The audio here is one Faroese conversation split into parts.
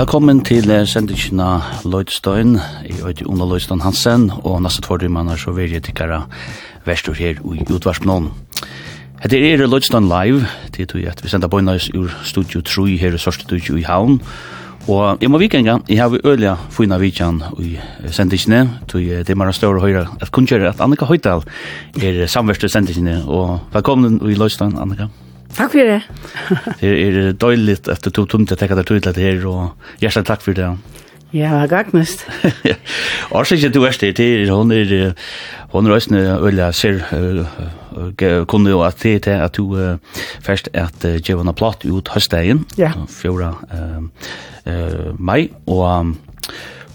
Velkommen til sendingina Lloydstein. Jeg heter Ona Lloydstein Hansen, og neste tvær er så vil jeg tikkara verstur her i utvarsmån. Hette er Lloydstein Live, til tog at vi sender bøynas ur Studio 3 her i Sørste Studio i Havn. Og jeg må vikenga, jeg har vi øyla fina vikjan i sendingene, tog det er mer større å høyre at kunngjøre at Annika Høydal er samverste sendingene, og velkommen i Lloydstein, Annika. Annika. Takk for det. det er døyligt efter to tomte tekka det tydelig her, og hjertelig takk for det. Ja, det var gagnest. Og så ikke du er styrt her, hun er, hun er også øyelig ser kunne jo at det er at du først at djevana platt ut høstdagen, ja. 4. mai, og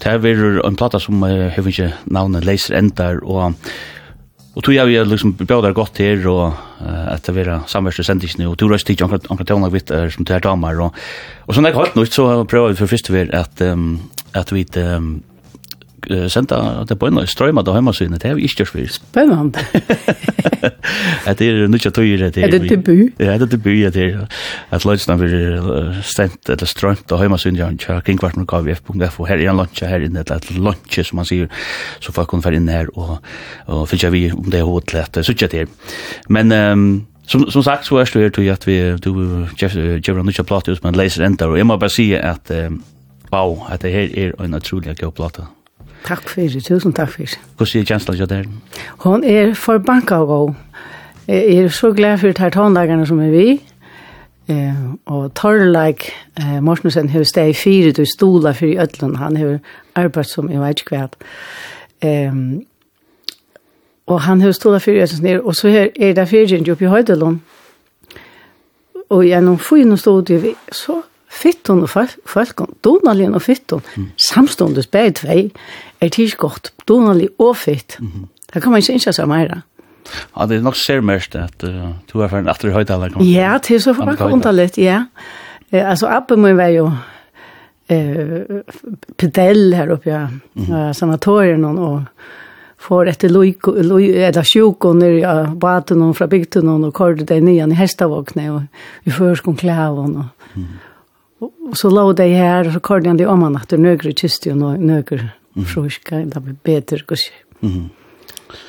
Det er en plata som uh, har ikke navnet Leiser Endar, og Og tog jeg vi liksom bjød godt her, og uh, etter vi er samverste sendisene, og tog røst ikke stikk anker tøvnlag vitt er som til her damer, og, og sånn jeg har hatt noe, så prøver vi for første vi at, um, at vi um, senda det på en og strøyma det hjemmesynet, det er jo ikke styrsvis. Spennende. Det er nødja tøyer det er. Det debut? Ja, det er debut, det er at løsene blir stendt eller strømt og hjemmesynet han kjører kringkvarten og kvf.f og her er en lunsje her inne, et lunsje som man sier, så folk kan være inne her og, og finner vi om det er hovedlett, så ikke det. Men um, Som som sagt så är det ju till att vi du Jeff Jeff Nucha Platus men läser enter och jag måste bara säga att wow att det här är en otrolig god platta Takk for det, tusen takk for det. Hvordan er kjensla til der? Hun er for banka og god. Jeg er så glad for de tåndagene som er vi. Eh, og Torleik eh, Morsensen har steg i fire til stola for i Øtland. Han har arbeidt som jeg vet ikke hva. Eh, og han har stola for i Øtland. Og så er, er det fire ikke oppe i Høydelund. Og gjennom fyren stod det vi så fitton og folk, folk donalien og fitton, mm. samståndes begge tvei er det godt, donalig og fitt. Mm -hmm. Det kan man ikke ikke seg mer. Ja, det er nok ser mest at uh, du er ferdig etter høytaler. Ja, det er så bare underlig, ja. Eh, altså, appen min være jo eh, pedell her oppe, ja, mm. uh, sanatorien og og får etter lojko, loj, eller sjuko nere ja, baten og fra bygden og kordet deg nyan i hestavåkne og i førskon klæven og, mm. og, og så lå deg her og så kordet han det om han at det nøgre kysti og nøgre fruska, det blir bedre, kanskje. Mm.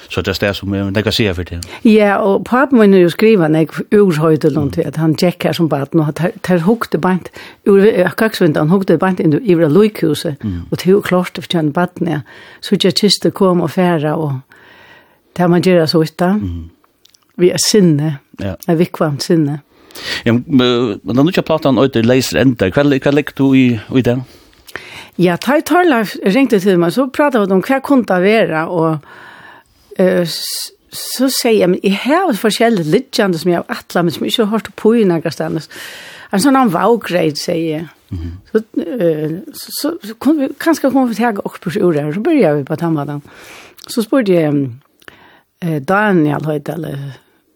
Så det er det som det kan se for det. Ja, og papen min er jo skriven, jeg urhøyde noen til at han gikk her som baden, og han hukte bant, ur kaksvindan, han hukte bant inn i vre loikhuset, og til klart det for kjønne baden, ja. Så ikke kiste kom og færa, og det har man gjør så ut Vi er sinne, ja. er vikvamt sinne. Ja, men den nye platan, Øyder, leiser enda, hva ligger du i den? Ja. Ja, Taj Tarlaf ringte til meg, så pratet vi om hva kunne det være, og uh, så sier jeg, men jeg har forskjellige lidtjande som jeg har atlet, men som jeg ikke har hørt på i nærkast stedet. En sånn han vaugreit, sier jeg. Mm -hmm. Så, uh, så, så, så kunne vi, kanskje kom vi til jeg opp på ordet her, så började vi på tannvadan. Så spurte jeg uh, Daniel Høyt, eller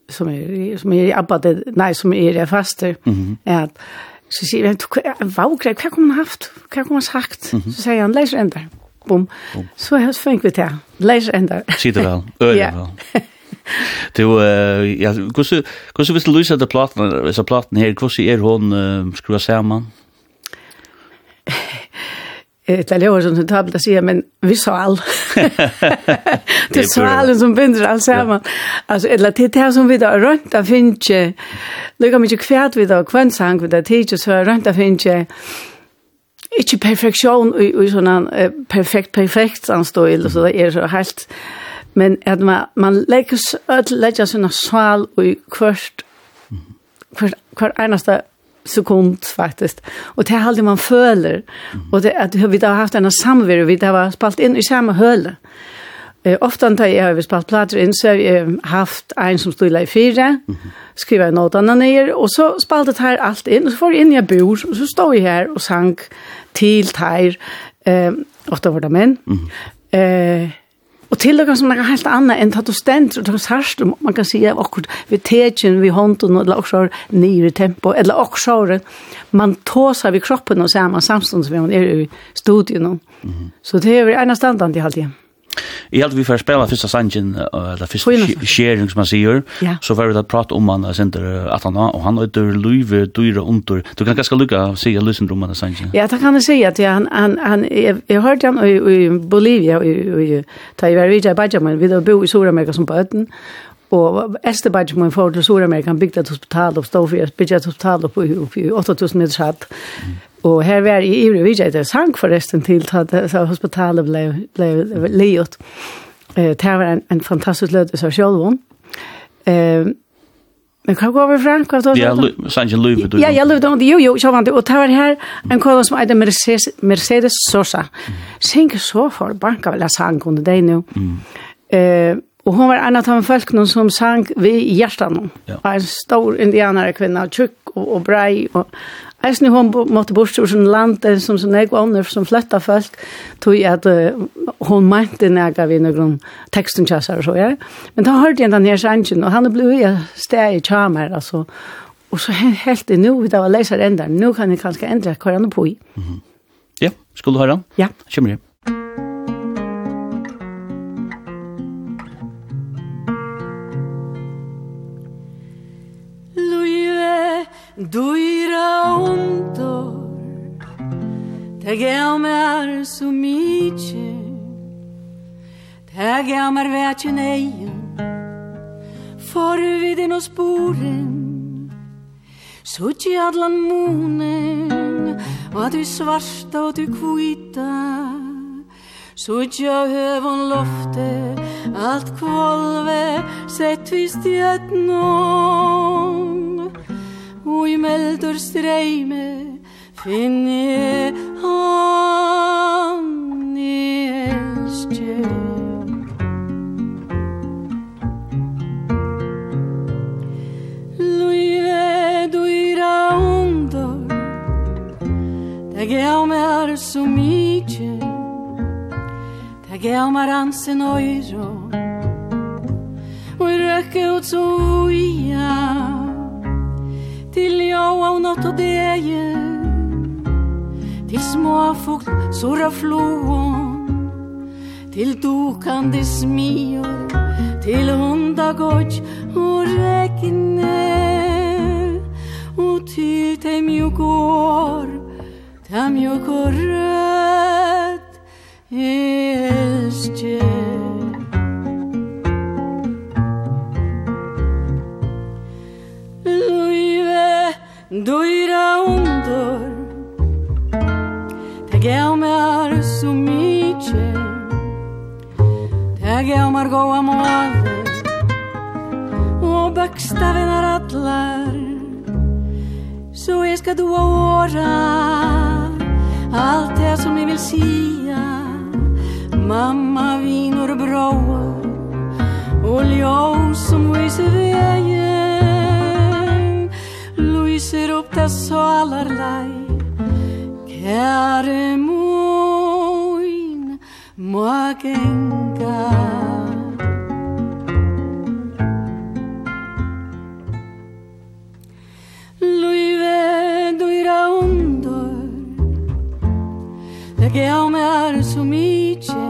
som er, som er, abba, nei, som er faster, mm -hmm. at Så sier han, wow, grei, hva kom han haft? Hva kom han sagt? Mm -hmm. Så sier han, leis enda. Bom. Bom. Så jeg fikk vi til. Leis enda. Sier det vel, øyne vel. Du, ja, hvordan vil du lyse til platen, hvis platen her, hvordan er hun skruet sammen? Det er är som sånt å si, men vi sa all. det er så alle som binder alls samman. Alltså eller det här som vi da runt av finns lukka lika kvært kvärt vi då kvantsang vi da teacher så runt där finns ju inte perfektion och såna perfekt perfekt anstå så det er så helt men at man man legger, legger lägga sval i och kvörst kvörst eneste sekund faktiskt. Och det är alltid man följer. Och det, att vi har haft en samvaro, vi har spalt in i samma höle. Eh, ofta när jag har spalt plattor in så har jag haft en som stod i fyra, skriva en ner och så spaltet här allt in och så får jag in jag bor och så står jag här och sank till här. Eh, ofta var det män. Mm. Eh, Og til och som er helt annet enn att du ständer og du särst om man kan si at akkurat vi techen, vi hånden eller också nere tempo eller också man tåser vi kroppen og ser man samstånds vid man er i studien. Mm. -hmm. Så det är en standard i halvtiden. Jeg held vi får spela fyrsta sangen, eller fyrsta sharing som man sier, så var vi da prate om han sender at han og han heter Luive Dyra Undur. Du kan ganske lukka å si at lysen om han sangen. Ja, det kan jeg si at han, han, han, jeg, hørte han i, Bolivia, i, da jeg var vidja i Bajaman, vi da bo i Soramerika som på Øtten, og Esther Bajaman får til Soramerika, han bygde et hospital og stod for, bygde et hospital oppe i 8000 meters hatt. Og her var i ivrig vidja, det sang forresten til at hospitalet ble, ble livet. Eh, det var en, en fantastisk løtes av sjølven. Eh, men hva går vi fra? Hva tar Ja, sannsyn løyve. Ja, jeg løyve Jo, Jo, så jo, det. Og det var her en kåla som heter Mercedes, Mercedes Sosa. Sink så for banka vel jeg sang under deg nå. Mm. Eh, Og hon var en av de folkene som sang vi i hjertan. Ja. En stor indianere kvinna, tjukk og, og brei. Og, Eisen hon måtte bort ur sin land, som sin egen ånder, som flytta folk, tog at uh, hon mente nega vi noen teksten kjassar og så, ja. Men da hørte jeg den her sangen, og han ble jo steg i tjamer, altså. Og så helt det nu, da var leser enda, nu kan jeg kanskje endre hva han er på i. Mm -hmm. Ja, skulle du høre? han? Ja. Kjemmer det. duira undor Teg eo mer su mitje Teg eo mer vetjen eien Forviden og sporen. Suttje adlan munen Og du svarsta og du kvita Suttje av høvon lofte Alt kvolve Sett vi stjøtnån og i meldur streime finn jeg han i elskje. Luive duira undor Teg eu mer sumidje Teg eu mer ansen oiro Og røkke ut så uia. Til jo av natt og deje Til småfugl, sura floen Til dukande smior Til hundagogg og regne Og til te mjuk år Te mjuk og rød El doira undor. Meg er så mykje Det gav meg goa moale Og bakstave na atler Så jeg skal då åra Alt det som jeg vil sia Mamma, vin og bråa Og ljus som viser vägen lyser opp det salarlei Kære moin må genga Luive duira undor Eg er så mykje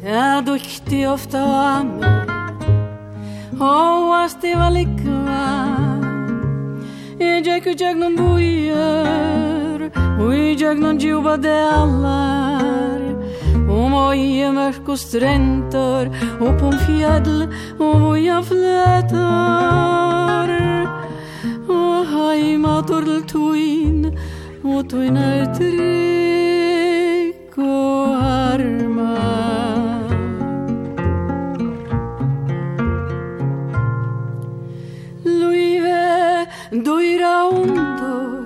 Det er duktig ofta av meg Og hva stiva likka Ejek ujek non bujer Ujek non djupa delar. Og møye mørk og strentor Opp om fjell og voja fletar Og heima torl tuin Og tuin er trygg og armar Doira undor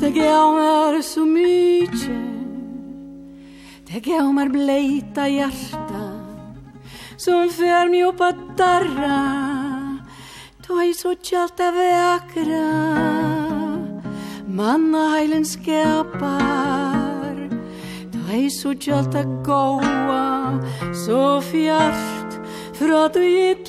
Teg jag är så mycket Teg jag är blejta hjärta Som för mig upp att darra. Då är så tjälta väkra. Manna heilen skapar. Då är så tjälta goa Så fjärt Från du gitt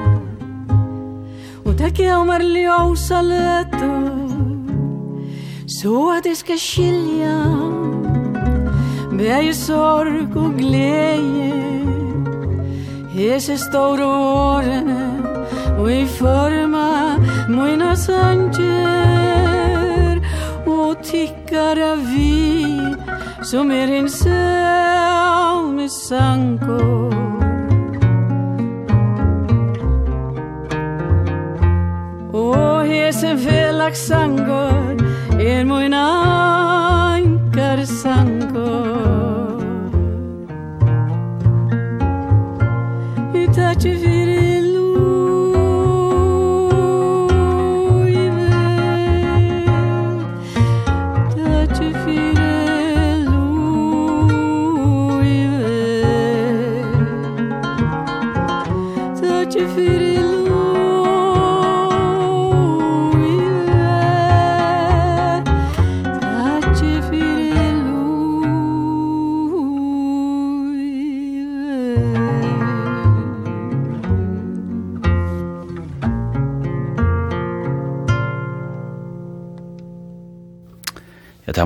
Däcke om är ljusa lötor Så att det skal skilja Med sorg og glede Hese store årene Og i forma Mina sanger Og tickar av vi Som er en säl med sankor sem felagsangur er mun ankar sang.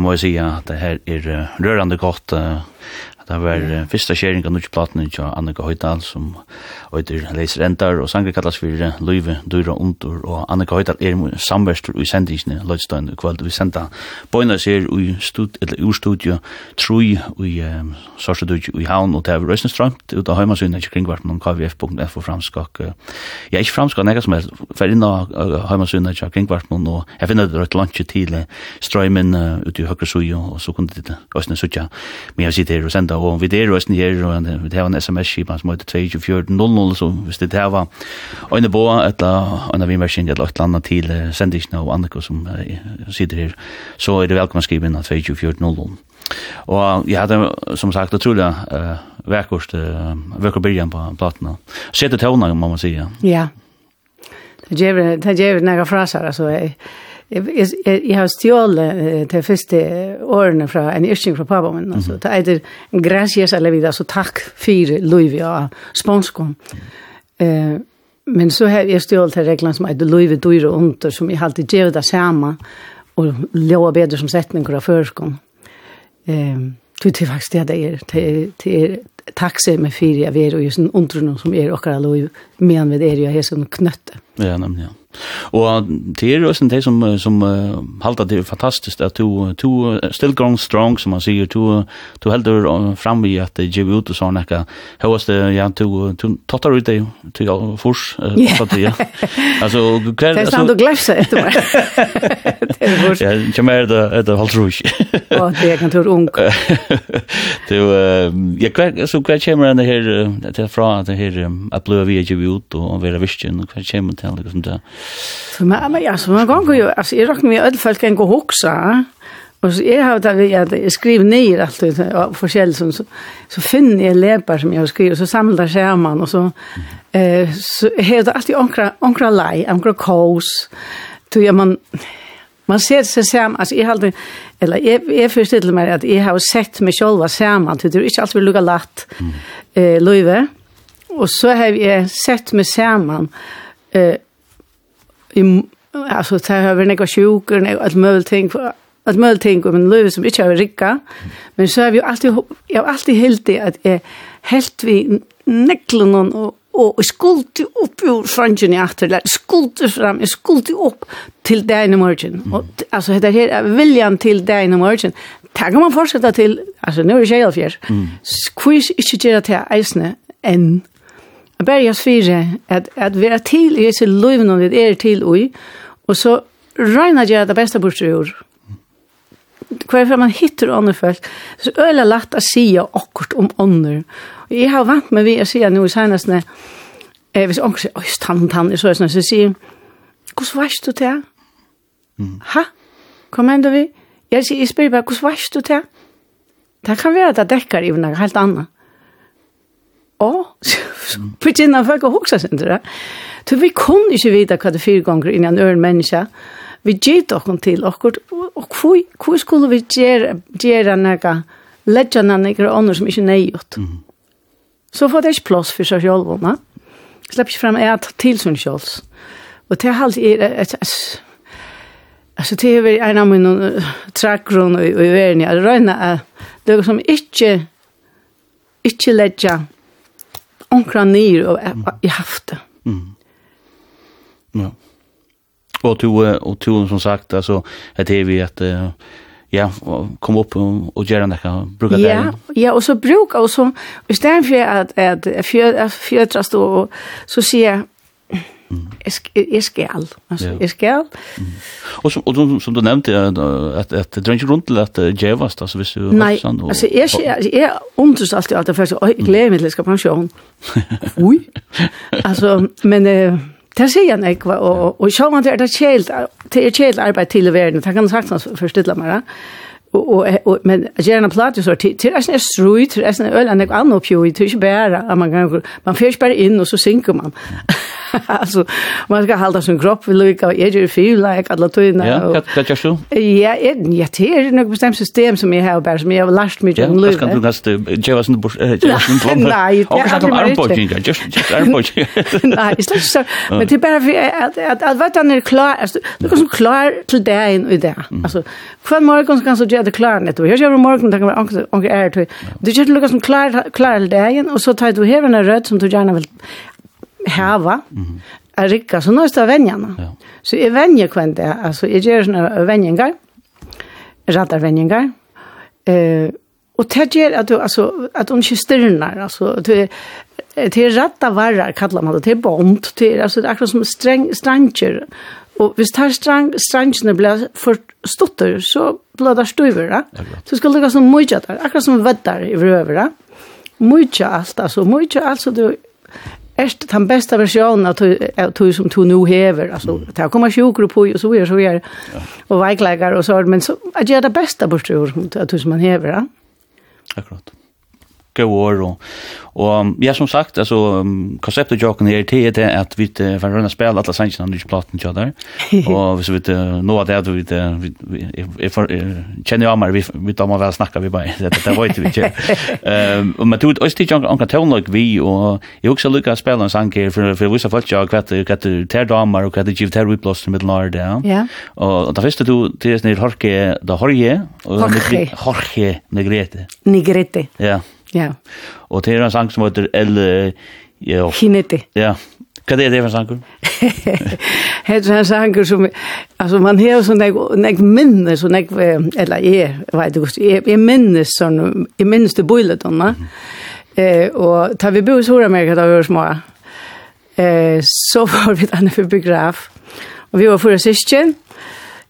må jeg si at det her er rørende godt. Det var første kjering av Nutsjeplaten til Annika Høydal som høyder Leser Endar, og sanger kallast fyrir Løyve, Døyra Undur, og Annika Høydal er samverster i sendingsne Løydstøyne, i kvöld. Vi senda bøyna sér i stud, eller ur studio, trui i um, Sorsadudju i Havn, og det er røysen strømt ut av Høymasøyne, ikke kringvart noen kvf.f og framskak. Jeg er ikke framskak nekka som er, fer inn av Høymasøyne, ikke kringvart noen, og jeg finner det røyt lunch til strøymen uh, ute i høyre suju, og så kunne det røysen sutja, men jeg sitter her og senda, og vi der røysen her, og vi der har en sms-skipan som heter 22400, spørsmål, så hvis det her var øyne på, eller øyne vimmerskinn, eller et eller annet til sendisene og andre som sitter her, så er det velkommen å skrive inn at 2440. Og jeg hadde, som sagt, utrolig uh, vekkost, uh, vekkost byrjan på platene. Sette tøvna, må man si. Ja. Det gjør det, det gjør det nære fraser, altså, jeg, jeg, jeg, jeg har stjålet til første årene fra en yrking fra pappa min, altså, mm -hmm. det er gracias a la vida, altså takk for Louis og sponskon. Uh, men så har jeg stjålet til reglene som er Louis dyr og under, som jeg alltid gjør det samme, og lov bedre som setninger av førskom. Eh, det er faktisk det det er, det er, det er med fyrir jeg er, og just en undrunum som er okkar Louis men vi er jo her som knøtte. Ja, nemlig, ja. Og det er også det som, som uh, halter det fantastisk, at du, du still going strong, som man sier, du, du heldur fram i at det gjør ut og sånn, ikke? Høyeste, ja, du, du tattar ut det til fors, uh, tattar ja. Altså, hver... Det er sånn du glefse etter meg. det er fors. Ja, kjem er det, det halter du. Å, det er kantor ung. Du, ja, hver, altså, hver kjemmer det her, det er fra det her, at bløy vi er giver ut og være visken, og hva kommer til, liksom det. For meg, men ja, så man kan jo, altså, jeg råkker mye folk kan gå hoksa, og så jeg har det, jeg skriver ned alt det, og forskjellig så, så finner jeg leper som jeg har skrivet, og så samler jeg och og så, eh, så har det alltid onkra, onkra lei, onkra kås, tror man, Man ser seg sammen, altså jeg halde, eller jeg, jeg forstiller meg at jeg har sett meg selv sammen, det er ikke alltid vi latt mm. eh, løyve, og så har jeg sett med sammen eh, i, alltså så har några noen sjuker, alt möjligt ting, allt möjligt ting om en løy som inte har rikka, men så har vi alltid, jag har alltid helt det att är helt vi neklen och og jeg upp opp jo i atter, eller skulde fram, jeg skulde opp til dagen i morgen. Og, altså, det her er viljan til dagen i morgen. Det kan man fortsette til, altså, nå er det 24. Mm. Hvor ikke gjør det til eisene enn Jeg ber jeg fire, at, at vi er til i disse løyvene vi er til i, og så regner jeg det beste bort i år. Hver man hittar andre folk, så øyla lagt å si akkurat om andre. Og jeg har vant med vi å si nå i senest, eh, hvis andre sier, oi, stann, han, så er sånn, så sier, hvordan varst du til? Mm. Ha? Hva mener vi? Jeg sier, jeg spør bare, hvordan varst du til? Det kan være at det dekker i noe helt annet. Ja, för det när folk huxar sig inte det. Så vi kunde inte veta vad det fyra gånger innan en människa. Vi gitt dock till och och hur skulle vi göra göra några legenda några andra som inte nejot. Mm. Så får det inte plats för sig själva, va? Släpp inte fram ät till sån självs. Och det har är Alltså det är en av mina trackgrund och i världen. Jag röjna att det som inte inte lägger onkra nyr og i haft det. Mm. Ja. Och to och to som sagt alltså att det vi att ja kom upp och, och göra kan bruka det. Ja, ja och så bruka och så istället för att att för att fjötras då så ser Mm. Jeg skal, altså, ja. jeg skal. Mm. Og, som, og som, som du nevnte, at, at det er ikke rundt til at det djevast, altså hvis du... Nei, sånn, og, altså, jeg, jeg, jeg undres alltid alt det første, og jeg gleder meg til jeg skal pensjon. Ui! altså, men... Uh, Det sier han ikke, og, og så var det er kjelt, det er kjelt arbeid til verden, det kan sagt sånn forstille meg da. Og, og, og, men gjør gjerne platis, det er sånn strøy, det er sånn øl, det er ikke annet oppgjøy, det er ikke bare, man, man får ikke bare inn, og så synker man. alltså man ska hålla sin kropp vill lika jag gör feel like alla tuna. Ja, det gör så. Ja, ja, det är något bestämt system som jag har bara som jag har lärt mig genom livet. Ja, kan du nästa det oss en bush jag var en blom. Nej, jag har inte armbågen, jag just just armbågen. Nej, det är så men det bara för att att vad han är klar, alltså det går så klar till det in i det. Alltså kvar morgon kan så ge det klar net. Jag gör morgon tänker man onkel onkel är det. Du gör det lukar som klar klar in och så tar du här en röd som du gärna vill hava, mm -hmm. er rikka, så nå er det venjene. Ja. Så jeg venjer kvendt det, altså jeg gjør sånne venjengar, rattar venjengar, eh, og det gjør at du, altså, at hun ikke styrner, altså, du, til ratta varrar kallar man det, til bond, til, altså, det er akkurat som streng, stranger, og hvis det her strang, strangene blir for stotter, så blir det støyver, så skal det gå som mye der, akkurat som vettar i vrøver, mye alt, altså, mye alt, så du, Erst den bästa versionen att du som du nu häver. Alltså, det här kommer sjukor på och så vidare, så vidare. Och vägläggar och så. Men så, att göra det bästa på ur att du som man häver. Ja? Akkurat gå år och och ja som sagt alltså konceptet jag kan här till att vi får runda spel alla sänken och inte platten jag där och så vet nå att det vi vi känner jag mer vi vi tar man väl snacka vi bara det det var inte. Vi ehm och man tog oss till jag kan ta vi och jag också lucka spela en sank för för vissa folk jag vet att det tar damer och att det givet här vi plus med mitten där ja. Och det första du det är snir horke da horje och Jorge Negrete. Negrete. Ja. Ja. Og det er en sang som heter El... Ja. Hinete. Ja. Hva er det for en sang? Det er en sang som... Altså, man har sånn jeg, jeg minnes, sånn jeg... Eller jeg, vet ikke, jeg, jeg minnes sånn... Jeg minnes det bøylet, da. Eh, og da vi bor i Sør-Amerika da vi var små, eh, så var vi denne for biograf. Og vi var for søsken,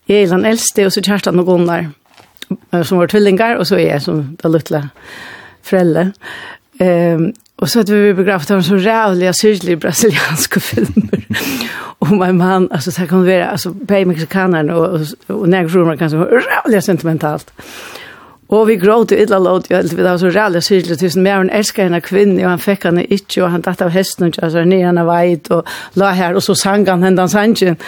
jeg er den eldste, og så kjærtan og Gunnar, som var tvillingar, og så er jeg som det luttlet frälle. Ehm och så att vi begravt av en så rävliga, syrliga brasilianska filmer. och min man, alltså så här kan det vara, alltså på mexikanerna och, och, och nägrorna kan så rävliga sentimentalt. Og vi gråt i illa låt, vi det var så rævlig syrlig, tusen mer han elsker henne kvinne, og han fikk henne ikke, og han datt av hesten, og så nye henne veit, og la her, og så sang han henne sangen,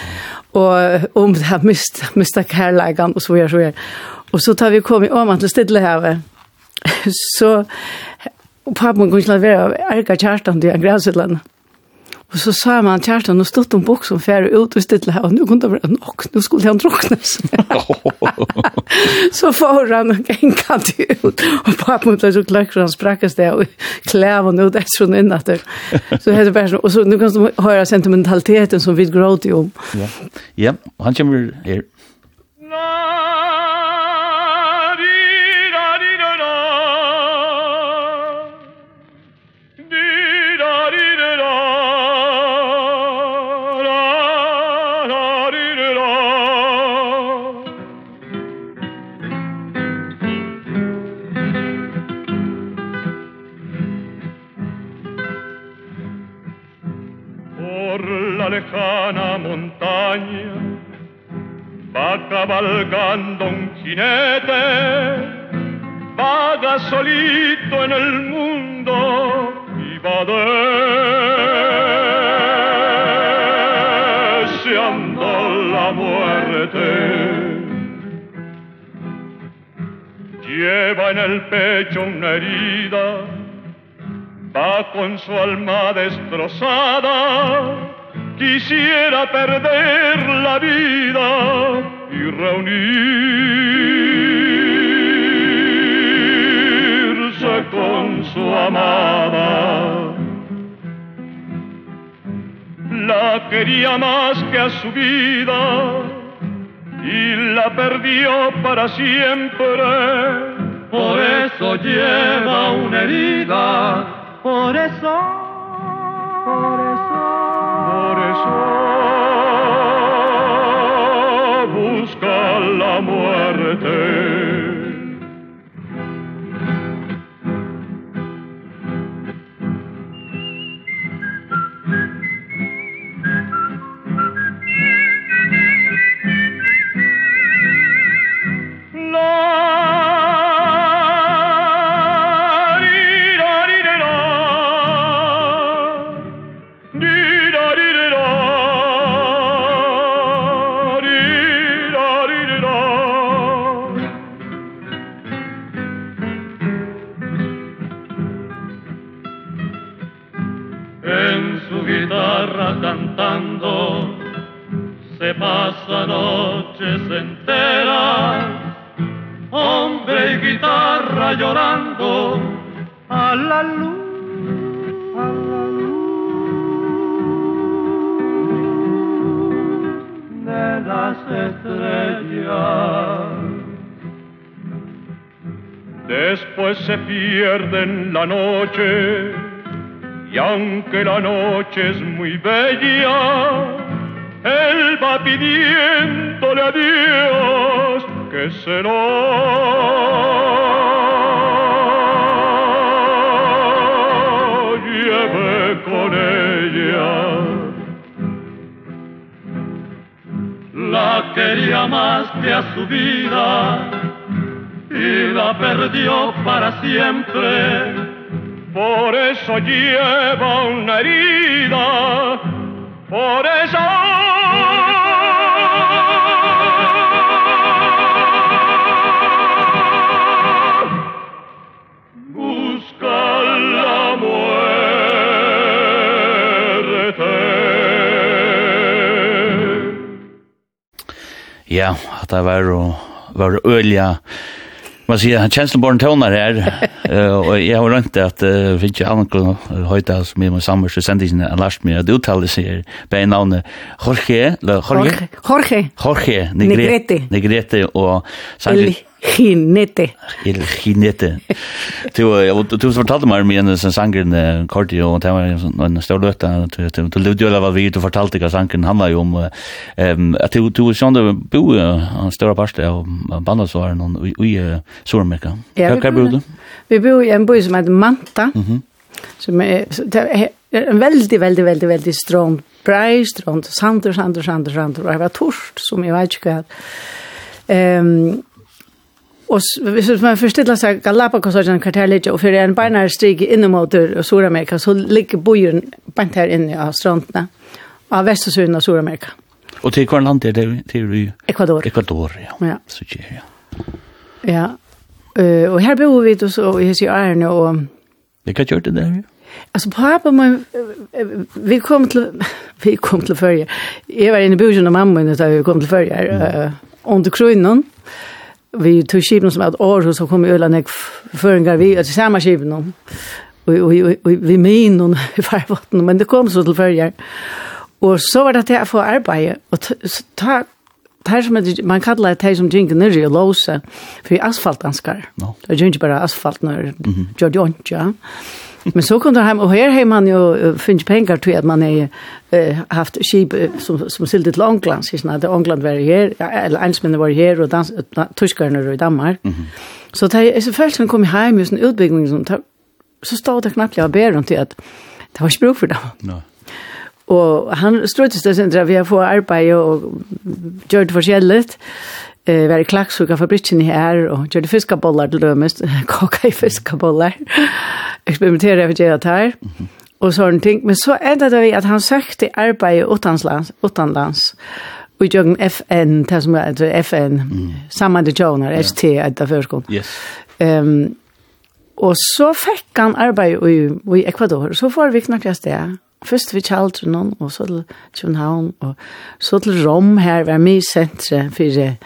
og om det her mista, mista kærlegan, og så er, så er. Og så tar vi kom i åman til Stidlehavet, så og pappen kunne ikke la være erga kjærtan til græsutlandet. Og så sa man kjærtan, og stått om bok som færre ut og stille her, og nå kunne det være nok, nå skulle han drukne. så får han og genka til ut, og pappa ble så klart, han sprakkes det, og klæv han ut etter sånn innatter. Så det bare sånn, og så nå kan du høre sentimentaliteten som vi gråter om. Ja, ja han kommer her. Nei! lejana montaña va cabalgando un jinete vaga solito en el mundo y va deseando la muerte. Lleva en el pecho una herida va con su alma destrozada quisiera perder la vida y reunirse con su amada. La quería más que a su vida y la perdió para siempre. Por eso lleva una herida. Por eso por eso muerte. passa noches sentera Hombre y guitarra llorando A la luz la luz Después se pierde en la noche Y aunque la noche es muy bella Él va pidiéndole a Dios que se lo lleve con ella. La quería más que a su vida y la perdió para siempre. Por eso lleva una herida, por eso Ja, at det var jo var ølja. Man sier, han kjenner bare en tøvner her, og jeg har rønt det at uh, Vinci Hallenko høyta som er med sammer, så sendte jeg en last med at uttale seg bei navnet Jorge, eller Jorge? Jorge. Jorge Negrete. Negrete og Sanji. Ginete. El Ginete. Du du fortalte meg om en sånn sanger i Corti og det var en stor løtt du du levde jo av vi du fortalte hva sangen handla jo om ehm at du du sånn du bo en stor part av bandet så var noen i Sør-Amerika. Hva bor du? Vi bor i en by som heter Manta. Mhm. Som är en väldigt väldigt väldigt väldigt strong brei, strong sander, sander, sander, sander, og var torst, som jeg vet ikke hva. Ehm Och hvis man förställer sig Galapagosöarna kartellet och för en beinare stig in mot Sydamerika så ligger bojen bant her inne i strandene, av västra av Sydamerika. Och till kvar land er det till Ecuador. Ecuador, ja. ja. Så tjej, ja. Ja. Eh och här bor vi då så sier Sierra och Det kan gjort det där. Ja. Alltså pappa man vi kom till vi kom till førje. Jeg var inne i bussen av mamma da vi kom till förra. Uh, under krönan vi tog skipen som att år, så kom vi øyla nek føringar vi, alltså samma skipen och, och, och, vi min och i farvatten, men det kom så til färger. Og så var det til å få arbeid, og ta ta som man kallar det som drinker nere og låse för asfaltanskar. No. Det er ju inte bara asfalt når mm -hmm. det Ontja. Ja. Men så kom det hem og her har man jo finns pengar til at man har uh, haft skip som som sildet til så när at England var her, eller ensmennene men var her, og dans tyskarna i Danmark. Mm -hmm. Så det er så först när kom hjem hem sånn utbygging, så, så stod det knappt jag ber om til at det var ikke bruk for dem. No. Og han strøttes det sen vi har få arbete och gjort förskälet eh var i klaxuga fabriken här och gjorde fiskabollar till dömest, kaka i fiskabollar. Experimentera för det här. Och sån ting, men så ända det vi att han sökte arbete utanlands, utanlands. Och jag FN, det som er FN, mm. samma det Jonas, ST, etter førskolen. Yes. Ehm um, Och så fick han arbete i, i Ecuador. Så får vi knacka det. Først vi kjaldte noen, og så til København, og så til Rom her, var mye sentre for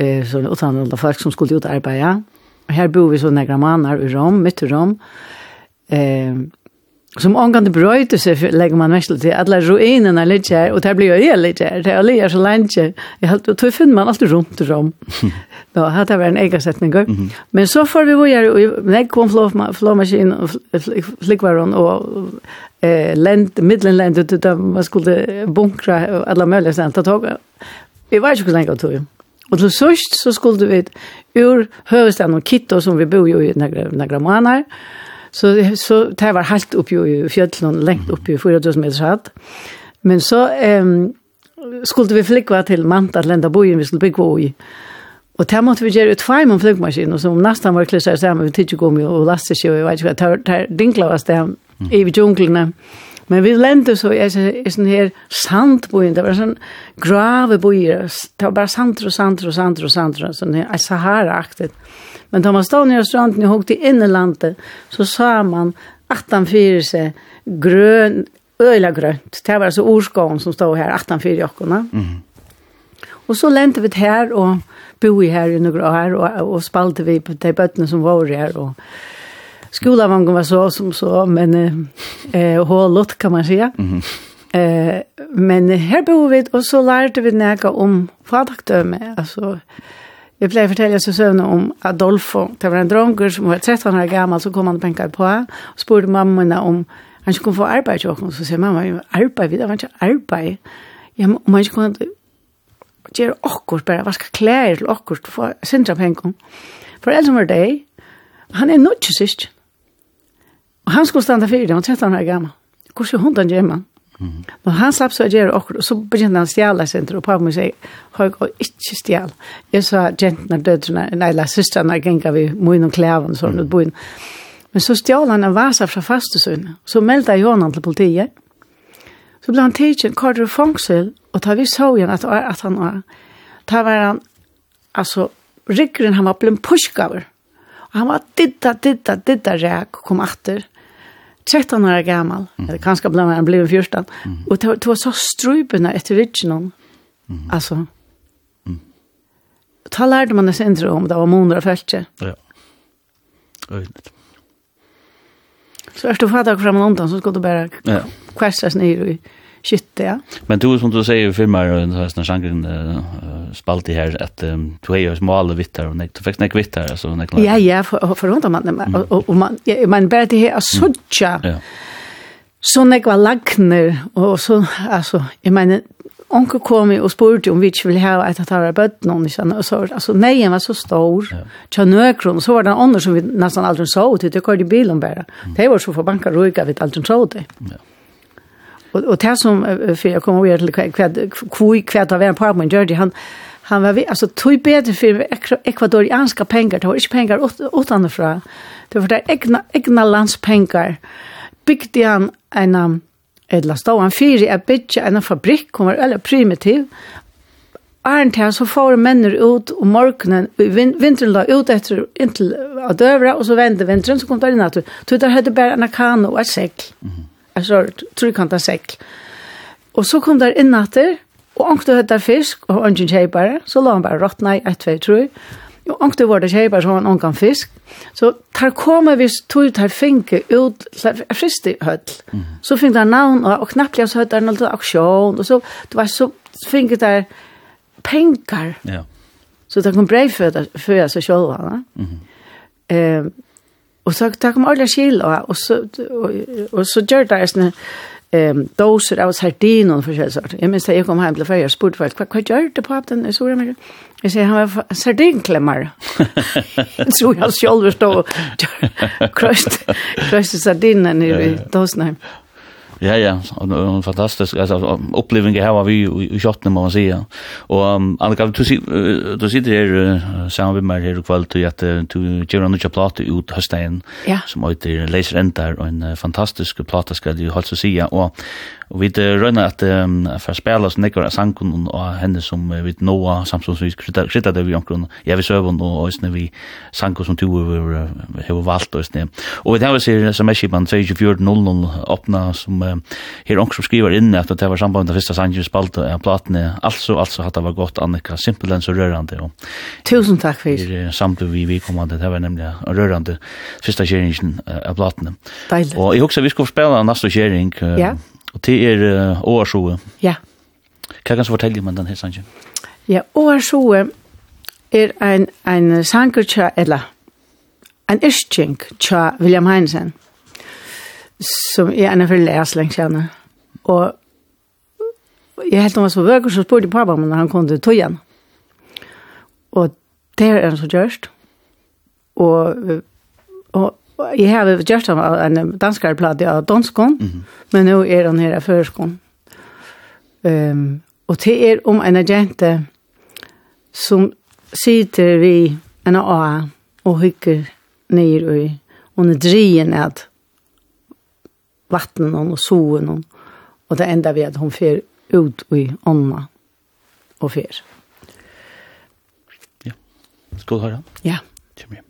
eh, så utdannede folk som skulle ut arbeta. Och här bor vi så några mannar i Rom, mitt i Rom. Ehm som omgående brøyte seg, legger man mest til, alle ruinene ligger her, og det blir jo jeg ligger her, det er ligger så lenge. Og det finner man alltid rundt i Rom. Nå, det var en egersetning. Mm -hmm. Men så får vi våre, og jeg kom flåmaskinen, og flikvaren, og eh, lent, midlenlendet, man skulle bunkra, og alle mulige steder, det tog, vi var ikke så lenge å tog. Og til sørst så skulle vi ur høvestaden og Kitto, som vi bor jo i några måneder. så, så det var helt oppe i fjøtlen, lengt oppe i 4000 meter hatt. Men så um, skulle vi flikva til Manta, til enda bojen vi skulle bygge i. Og det måtte vi gjøre ut feim om flygmaskinen, og som nesten var klisset sammen, vi tidsgående og lastet seg, og jeg vet ikke hva, det dinkla var där i djungeln. Mm Men vi lente så i sånn her sandbojen, det var sånn grave bojer, det var bare sandr sandro, sandro, sandro, sandr og sandr, sånn her Sahara-aktig. Men da man stod nere stranden og hukte inn i landet, så sa man at han fyrir seg grøn, øyla grønt. Det var altså orskån som stod her, at han fyrer jokkene. Mm. Og så lente vi her og boi her i noen år, og, og spalte vi på de bøttene som var her, og skolavangen var så som så, men eh, hålet kan man säga. Mm -hmm. eh, men her bor vi og så lærte vi nægge om fadakdöme. Alltså, jag blev fortälla så sövna om Adolfo. Det var en dronker som var 13 år gammel, så kom han och bänkade på. Og spurte mammorna om han ikke kunne få arbete och så sier mamma, arbeid, det var ikke arbeid. Ja, om han ikke kunne gjøre akkurat bare, vaske klær til akkurat, få sindra penger. For ellers var det, han er nødt til sist. Og han skulle stande fyrir det, han 13 år gammal. Hvordan hundan gjør man? Mm. Og han slapp så gjøre okkur, og så begynte han stjæla senter, og pappa min sier, høy, og ikke stjæl. Jeg sa jentene, dødrene, nei, la systrene, genga vi moin og klæven, sånn, mm. boin. Men så stjæl han en vasa fra fastesøn, så meldte jeg til politiet. Så ble han tidsen, kvar fangsel, og ta vi så igjen at, at han var, ta var han, altså, ryggren han var blitt pushgaver. Og han var ditta, ditta, ditta ræk, og kom atter. Mm 13 år gammal, mm. eller kanske bland annat blev 14. Mm. Och det var så strupen efter vitsen. Mm. Alltså. Mm. Ta lärde man sig inte om det var månader och fältje. Ja. Öjligt. Så är du fattar fram och så ska du bara ja. kvärsas ner i skytte, ja. Men du, som du sier i filmer, og når sjangen uh, spalt i her, at um, du er jo småle vittar, og du fikk nek vittar, altså nek Ja, ja, for, for hundra man, mm. og, og, og man, ja, man bare det her, sådja, mm. ja. så nek var lagner, og så, altså, jeg mener, Onkel kom og spurte om vi ikke ville ha et at han var bøtt noen, ikke sant? Så, altså, neien var så stor, ja. tja nøkron, så var det en andre som vi nesten aldri så ut, det går i bilen bare. Mm. Det var så for banker og vi aldri så ut det. Ja. Och och det som för jag kommer ihåg till kvad kvui kvad av en par men Jordi han han var alltså tog bättre för ekvadorianska pengar, det var inte pengar utanifrån. Det var det egna egna landspengar. Byggde han en edla stå han fyra att bygga en fabrik, kommer eller primitiv. Arnt her så får männer ut om morgenen, vinteren la ut etter inntil av døvra, og så vende vinteren, så kom det inn at du, du der hadde bare en kano og et sekl. Mm -hmm altså trykanta sekk. Og så kom der inn etter, og ångte høyt der fisk, og ångte kjeipare, så la han bare råttna i 1, 2, 3, og ångte var det kjeipare, så var han ångte fisk. Så der kom vi tog der finke ut, frist i høyt, så fink der navn, og, og knapplig så høyt der noe aksjon, og så, det var så finke der penkar. Ja. Så det kom brev for for jeg så sjølva, da. Mm -hmm. Eh, Og så tar kom alle skil, og, så, og, og så gjør det sånne ehm doser av sardiner for seg sort. Jeg minns jeg kom hjem til ferie og spurte folk, hva, hva gjør det på den i Sør-Amerika? Jeg sier, han var sardinklemmer. så jeg selv stod og krøst sardinen i dosen her. Ja, ja, en fantastisk altså, oppleving her var vi i kjottene, må man si. Og um, Annika du du sitter her uh, sammen med meg her i kveld, til at du gjør en ny plate ut hösten ja. som heter Laser Endar, og en fantastisk plate skal du hålla så säga Og Og vi røyna at um, for å spela oss nekkar av sangen og henne som uh, vi noa samsung som vi krydda det vi omkron jeg vi søvun og òsne vi sangen som tu hever valgt òsne og vi hever sier sms-kipan 24.00 åpna som uh, her omkron som skriver inn at det var samband med fyrsta sangen vi spalte av platene altså, altså at det var godt Annika. Simpelthen så rørande og, Tusen takk fyrir. Samt vi vi kommande det var nemlig rørande fyrsta kjeringen av platene Deilig. og jeg husker vi skal spela nasta kjering uh, ja. Og det er uh, Åarsjoe. Ja. Hva kan du fortelle om den her sangen? Ja, Åarsjoe er en, en sanger tja, eller en ischting tja William Heinsen, som er en av flere lenge kjenne. Og jeg helt om var så vøker, så spurte jeg pappa om han kom til tog. Og det er en så gjørst. Og, og jeg har gjort en danskare platta av danskon, mm -hmm. men nå er han her förskon. Ehm um, og det er om en agente som sitter vi en a och hycker og i og när drien är att vattnen og soen och, det enda vi at hon fer ut i ånda og fer. Ja. du høre? Ja. Kjem igen.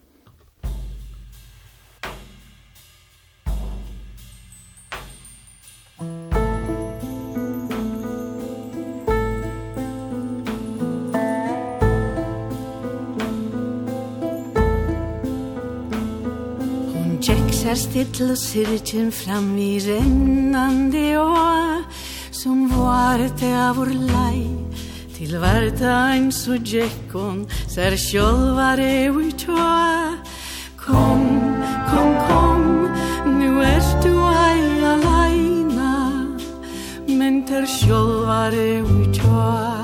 Ser still og syrkjen fram i rennande å Som varte av vår lei. Til varta ein så djekkon Ser sjolvare ui tåa Kom, kom, kom Nu er du ei alaina Men ter sjolvare ui tåa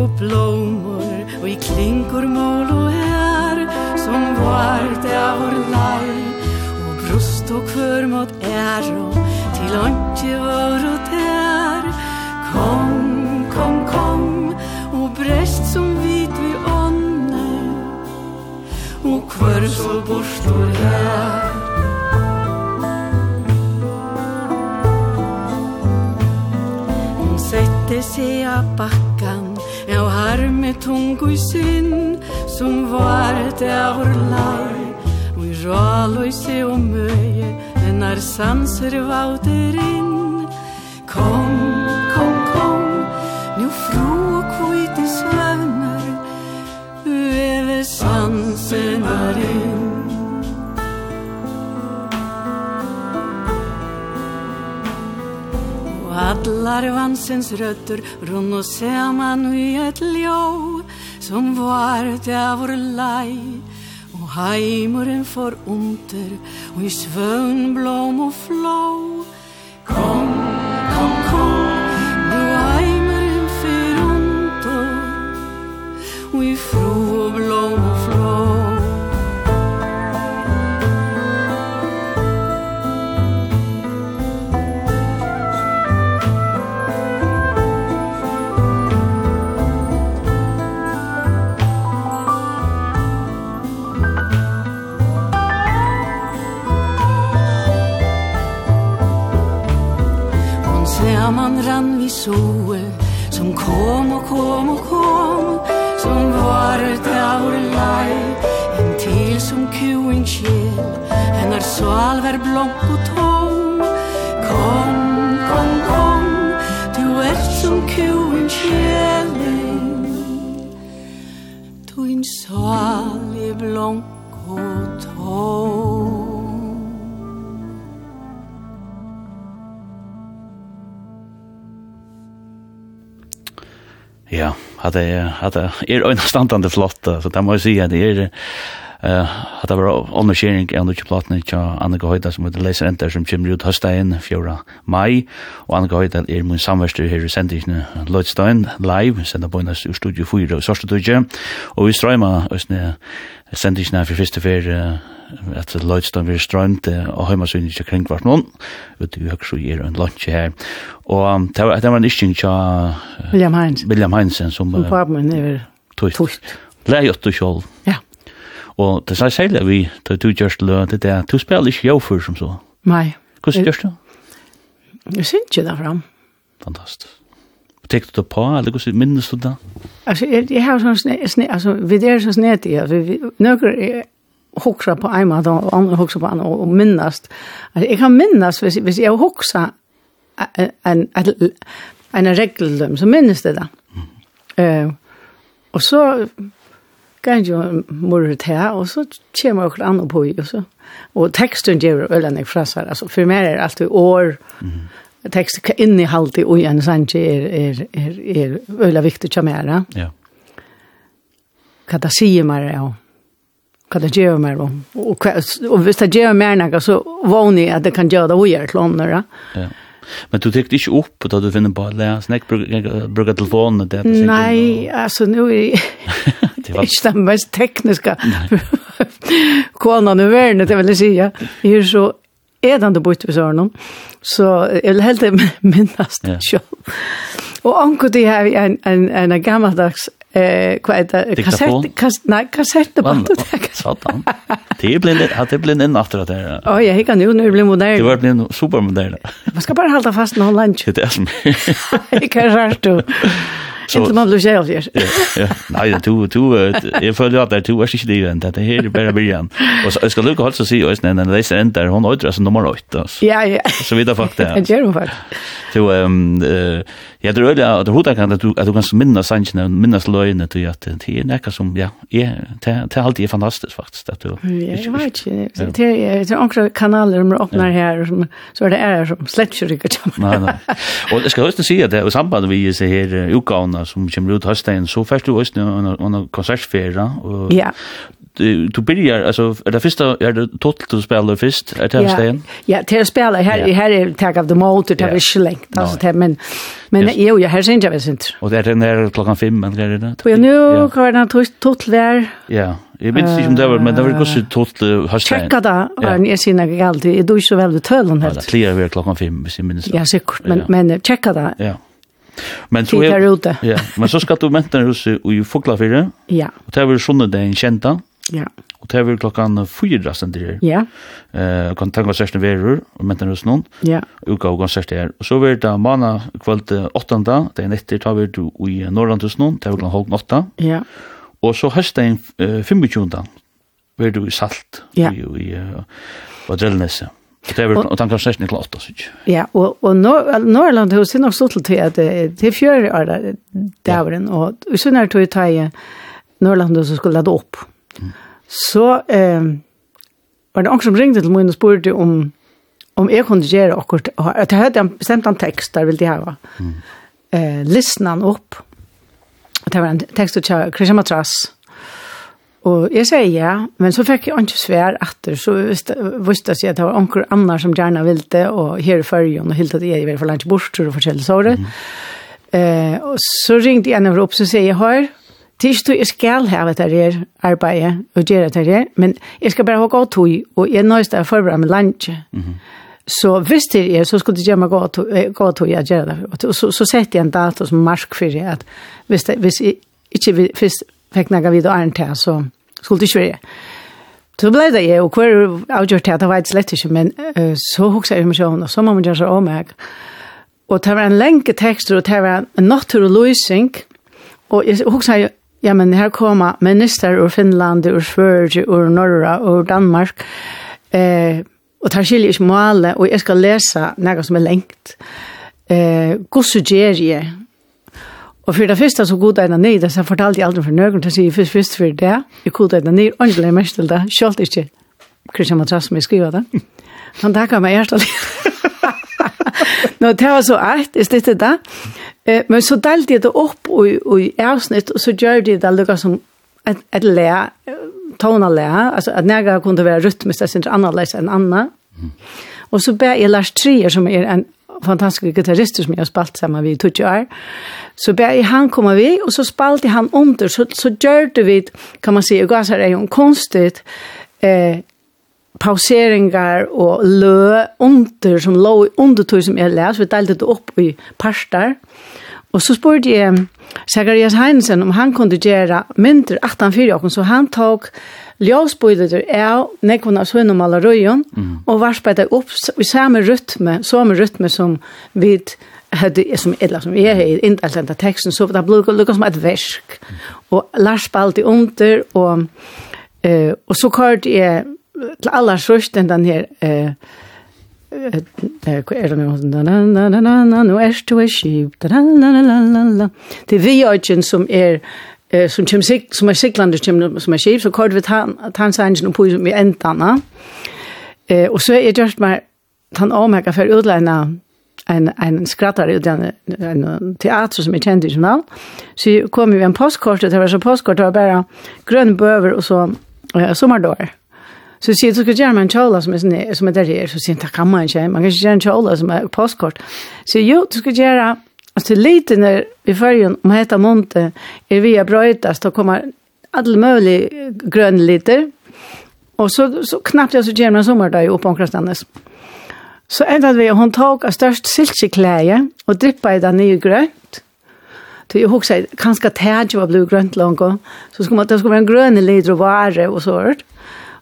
og blomor og i klinkor mål og her som vart av vår lei og brust og kvør mot æro til åndsje vår og der kom, kom, kom og brest som vit vi ånne og kvør så bort og her sette seg av bakkan Jeg har med tung og sinn Som var det av vår lai Og i rål og i se og møye En er sanser vauter inn. Kom, kom, kom Nu fro og kvite i svøvner Ueve sansen er inn. att larvansens rötter og saman i et ljó som var det vår lei. Og heimuren for under og i svön blom og flå. at det, er, at det er øynestandande flott, så det må jeg si at det er Eh, hade var on the sharing and the platna cha Anna Goida som the leser enter som kemur ut høstegin 4. mai og Anna Goida er mun samverstur her í sendingna Lloydstein live the bonus to studio 4 og sørstu tøje og við strøyma øsne sendingna for fyrstu fyrir at Lloydstein við strømt og heima sunn í kring vart nón við du hugsa í ein lunch her og ta ta var ein isting cha William Heinz William Heinz som Tust. Leir jo du sjálv. Og det sier særlig vi, da du gjørs til det er, du spiller ikke jo før som så. Nei. Hvordan gjørs du? Jeg synes ikke det fram. Fantastisk. Tek du det på, eller hvordan minnes du det? Altså, jeg, jeg har sånn sne, sne, altså, vi er så snedig, i, altså, vi, nøkker er hoksa på en måte, og andre hoksa på en og, og minnast. Altså, jeg kan minnast, hvis, hvis jeg hoksa en, en, en regel, så minnes det da. Mm. Uh, og så, kan jo morre til, og så kommer jeg andre på i, og så. Og teksten gjør øyne jeg fra seg, altså for meg er det alltid år, mm. tekst kan innehalt i ui en sanje er, er, er, er øyne viktig til meg, ja. Hva det sier meg, ja. Hva det gjør meg, og, og, og hvis det gjør meg, så vågner jeg at det kan gjøre det ui er til ånden, ja. Ja Men du tyckte inte upp då du finner på bara läs näck brukar telefonen det Nej, alltså nu är det var inte den mest tekniska konan i världen det vill säga. Jag är så edan det bort besör någon. Så jag vill helt minnas det själv. Och anko det här en en en gammaldags eh vad heter det? Kassett kassett nej det satan. Det blir det hade blivit en efter det ja. Jag kan ju nu blir modern. Det var blir supermodern. Man ska bara hålla fast någon lunch det är som jag kan rätt Inte man blir själv Ja, ja. Nej, du du jag följer att det du är inte det än det här är bara början. Och så ska Luca alltså se och sen den läser inte hon åter som nummer 8. Ja, ja. Så vidare fakta. Det gör hon faktiskt. Så ehm jag tror det att hur kan att du att du kan minnas sanchen minnas löjne till att det är näka som ja, är det alltid är fantastiskt faktiskt att du. Ja, jag vet inte. Det är det ankra kanaler som öppnar här så är det är som släpps ju riktigt. Nej, nej. Och jag ska hösten säga det i samband med vi ser här utgåvan Anna som kommer ut hösten så först du östen och en konsertfera och ja. du börjar alltså är det första är det totalt du spelar först är det hösten ja. till spela här här är tag of the motor det är slängt alltså det men men jo jag har syns jag vet inte och det är den där klockan 5 men det? Är det och nu kan den totalt vara ja Jeg vet ikke om det var, men det var ikke totalt høstleien. Tjekka da, Arne, jeg sier ikke alltid, jeg er du ikke så vel ved tølen helt. Ja, det klirer vi klokkan fem, hvis jeg minns. Ja, sikkert, men, men tjekka da. Ja. Men så är Ja, men så ska du menta hos i Fuglafjärden. Ja. Och det är väl sjunde dagen kända. Ja. Och det är väl klockan 4 sen det. Ja. Eh kan ta konserten verur och menta hos någon. Ja. Och gå konsert här. Och så blir det måndag kväll 8 dag, det är nätter tar vi du i Norrland hos någon, det är klockan halv 8. Ja. Och så hösten 25 dag. Blir du i salt. Ja. i, i, i, i, Det er og tanken sett nikla åtta sig. Ja, og og Norrland har sin nok så til at det er fjør er davren og så når tog ta Norrland hus skulle lade opp. Så eh var det som ringte til meg og spurte om om jeg kunne gjøre akkurat, at jeg hadde en bestemt en tekst der ville de ha. Mm. Eh, Lysna han opp. Det var en tekst til Christian Matras. Mm Og jeg sier ja, men så fikk jeg ikke svær etter, så visste jeg at det var onker annar som gjerne ville det, og her i førjen, og helt at jeg var for langt bort, og forskjellig så det. Mm. Eh, og så ringte jeg nedover opp, så sier jeg, hør, Tisch du, jeg skal ha det her arbeidet, og gjøre det her, men jeg skal bare ha gått tog, og jeg nøyeste er forberedt med lunsje. Mm -hmm. Så hvis det er, så skulle det gjøre meg gått tog, jeg gjøre det. Og så, så setter jeg en dato som marsk for det, at hvis, det, hvis jeg ikke vil, først fikk nega vid og æren til, så skulle det ikke være. Så ble det jeg, og hver avgjort til at det var et slett ikke, men uh, så hokset jeg meg sånn, og så må man gjøre seg om meg. Og det var en lenge tekster, og det var en naturløsning, og jeg hokset jeg, ja, men her kommer minister ur Finland, ur Sverige, ur Norra, ur Danmark, eh, og tar skilje ikke måle, og jeg skal lese noe som er lengt. Eh, Gosse gjør jeg, Og for det første så god egnet ned, så fortalte jeg aldri for nøkken, til å si først, først for det, jeg god egnet ned, og jeg mest til det, selv ikke Christian Matras som jeg skriver det. Han takker meg hjertelig. Nå, det var så art, jeg stedet det. Men så delte jeg det opp i, i avsnitt, og så gjør de det lukket som et, et le, tona le, altså at nægge kunne være rytmisk, det synes annerledes enn Anna. Og så ber jeg Lars Trier, som er en fantastiske gitarrister som jeg har spalt sammen med i 20 år. Så bare han kom vi, og så spalte han under, så, så gjør vi, kan man si, og gass är er jo en konstigt, eh, pauseringar og lø under, som lå under tog som jeg les, vi delte det opp i parster, Og så spurte jeg Zacharias Heinsen om han kunne gjøre mindre 18-4 så han tok Ljøsbøyder er nekvun av sønum alla røyen, mm. og varspet er opp i samme rytme, samme rytme som vi hadde, som eller som jeg har inndeltende teksten, så det ble lukket som et versk. Og Lars spalte under, og, eh, og så kørte jeg til alla sørsten den her, eh, er det nu na na na na nu er du er skip na na na na na til vi som er eh som kjem sig som är siglande kjem som är skip så kort vi han att han sa ingen på med ändarna. Eh och så är just mer han omega för utläna en en skrattare ut den en teater som är känd i journal. Så kom vi en postkort det var så postkort det var bara grön böver och så eh, sommardår. Så sier du skal gjøre meg en kjøla som er, som er der her, så sier han, det kan man ikke, man kan ikke gjøre en kjøla som er postkort. Så jo, du skal gjøre Till lite när vi följer om heta monte är vi brötas då kommer all möjlig grön liter. Och så så knappt jag så ger man sommar där uppe omkring Stannes. Så ända vi hon tog av störst silkekläje och drippa i den nya grönt. Så jag huxar kanske tärje var blå grönt långt så ska man det ska vara en grön lite och vare och så.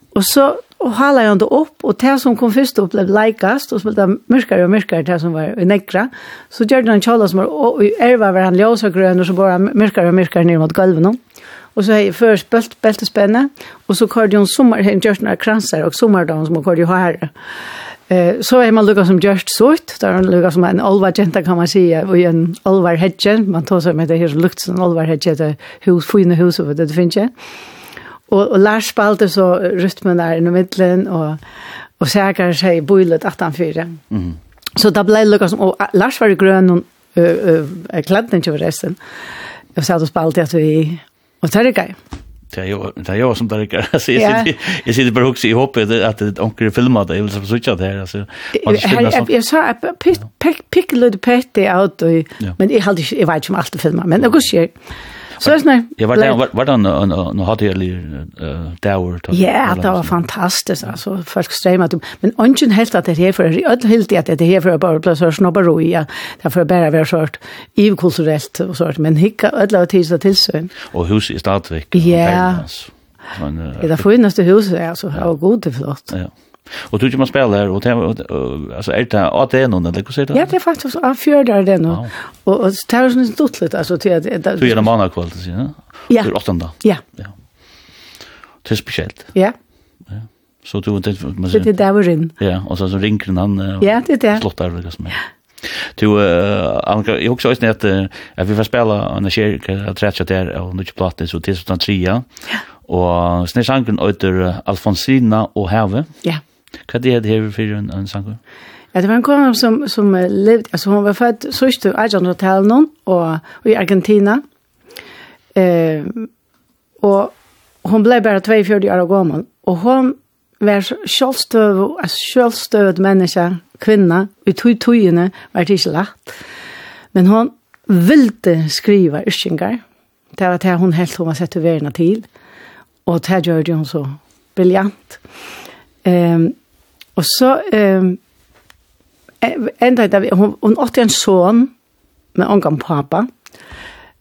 Och så Og hala han det opp, og det som kom først opp ble leikast, og spilte mørkere og mørkere det som var i nekra. Så gjør han kjala som var, og i erva var han ljøs og grøn, og så bare mørkere og mørkere ned mot gulven. Og så har jeg først bølt, beltespenne, og så kørte hun sommer, hun gjør noen kranser, og sommerdagen som hun kørte jo her. Eh, så er man lukket som gjørst sort, da er man lukket som en olvar jenta, kan man si, og en olvar hedje, man tar seg med det her som lukter som olvar hedje, det hus, fine hus, og det finnes ikke. Og, og Lars spalte så rytmen der i midtelen, og, og Sækar seg i bøylet 18-4. Mm. Så da ble det lukket som, og Lars var i grøn, og jeg kledde ikke over resten. Jeg sa at du spalte at vi, og tørre Det är jag det är jag som där kan jag sitter jag sitter bara också i hoppet att att onkel filmar det eller så så det här alltså jag sa pick pick little petty out men jag hade jag vet inte om allt filmar men det går själv Så är det Ja, var det var det en hade hotell där då. Ja, det var fantastiskt alltså folk strömmade men ungen helt att det här för öll helt att det här för bara plus och snobbar ro ja, därför bara vi sort i kulturellt och sort men hicka öll att tills till så. Och hus i Stadvik. Ja. Men det finaste huset alltså, har god det flott. Ja. Och du kan man spela här och alltså är det att det är någon eller hur säger du? Ja, det är faktiskt av fjärde det nu. Och och det är ju inte stort alltså till att det Du är en månad kväll så ja. Ja. Det är åttonde. Ja. Ja. Det är speciellt. Ja. Ja. Så du det man säger. Det där var in. Ja, och så så ringer han. Ja, det är det. Slott där liksom. Ja. Du Anka jag också visste att jag vill spela en kyrka att träcka där och nu plattan så tills utan trea. Ja. Och snäsanken åter Alfonsina och Herve. Ja. Hva er det her for en, en sanger? Ja, det var en kone som, som levde, altså hun var født sørst i Ajan Hotel nå, og, og i Argentina. Eh, og hun ble bare 42 år gammel, og hun var självstöv alltså självstövad människa kvinna i tog togene, var det ikke lagt. men hun ville skrive yrkingar det var det hun helt hun var sett över til, og det gjorde hun så briljant ehm Og så eh, enda det, hun, hun åtte en son med ångan pappa,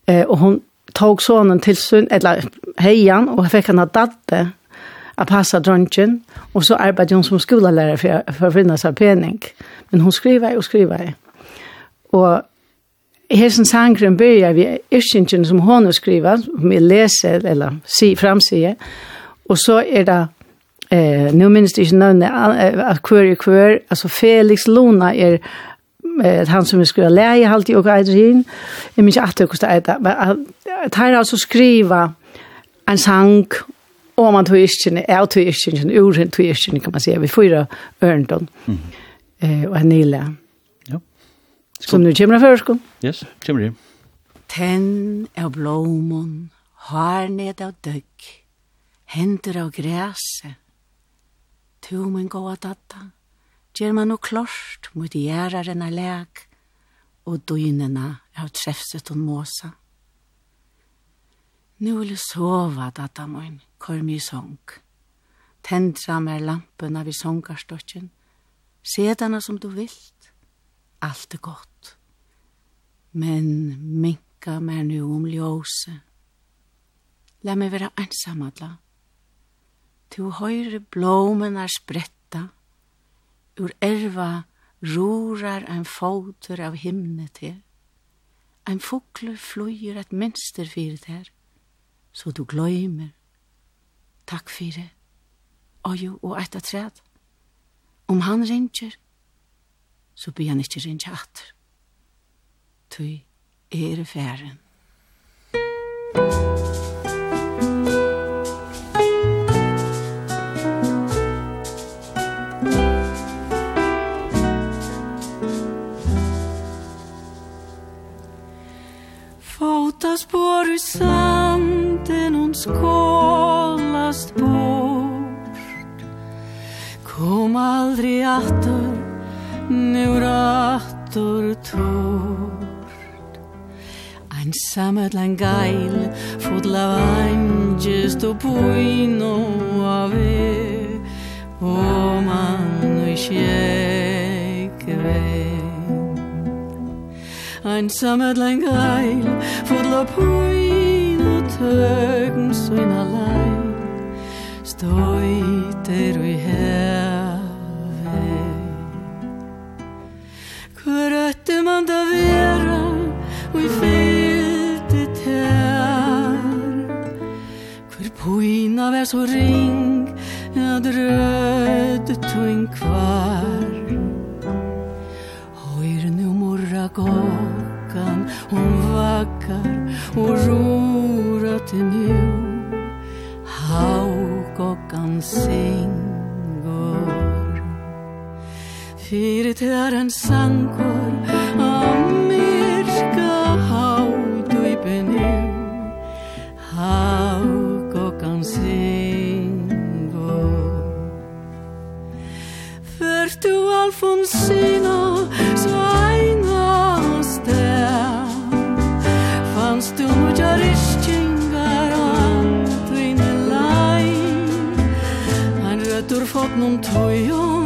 eh, og hun tog sonen til sin, eller heian, og fikk han att datte, a passa drunchen og så arbeidde hun som skollärare for, for å finne seg pening. Men hun skriver og skriver. Og Hesen sangren börjar vi ischingen som hon skriver, som vi leser eller si, framsier, Och så är det eh nu minns det inte någon att query queer alltså Felix Luna är eh han som skulle lära halt och Adrian jag minns att det kostade att att han alltså skriva en sang om man tog iskin är tog iskin ur tog iskin kan man säga vi fyra örnton eh och Nila. ja som nu kommer först yes kommer det Tenn av blomon, har ned av døgg, hender av græse, Tu min goa datta, gjer man no klorst mot gjeraren av leg, og døgnena av trefset og måsa. Nu vil jeg sova, datta min, kor mi sång. Tendra mer lampuna vid sångarstokken, sedana som du vilt, alt er godt. Men minka mer nu om ljose. La meg være ensam. Tu høyre blómenar spretta, ur erva rorar ein fotur av himne til. Ein fugler fløyer et minster fyrir der, så du gløymer. Takk fyrir, oju og etta træd. Om han ringer, så blir han ikkje rinja atter. Tui er færen. spår ur sanden hon skålast bort. Kom aldrig attor, nu rattor tort. Ein lang geil, fodl av angest och poino av e O man och kjell Einsamhet lang reil Fodla poin og tøgn Svina lei Stoiter ui heve. Hvor øtte man da vera Ui fyllte tær. Hvor poina vær så ring Ja drøde tu kvar. Høyre nu morra går Hon vakar og rora til nu Hauk och ansingor Fyrt är en sankor Amirka hauk du i benu Hauk och ansingor alfonsina du Alfonsino Num tøyon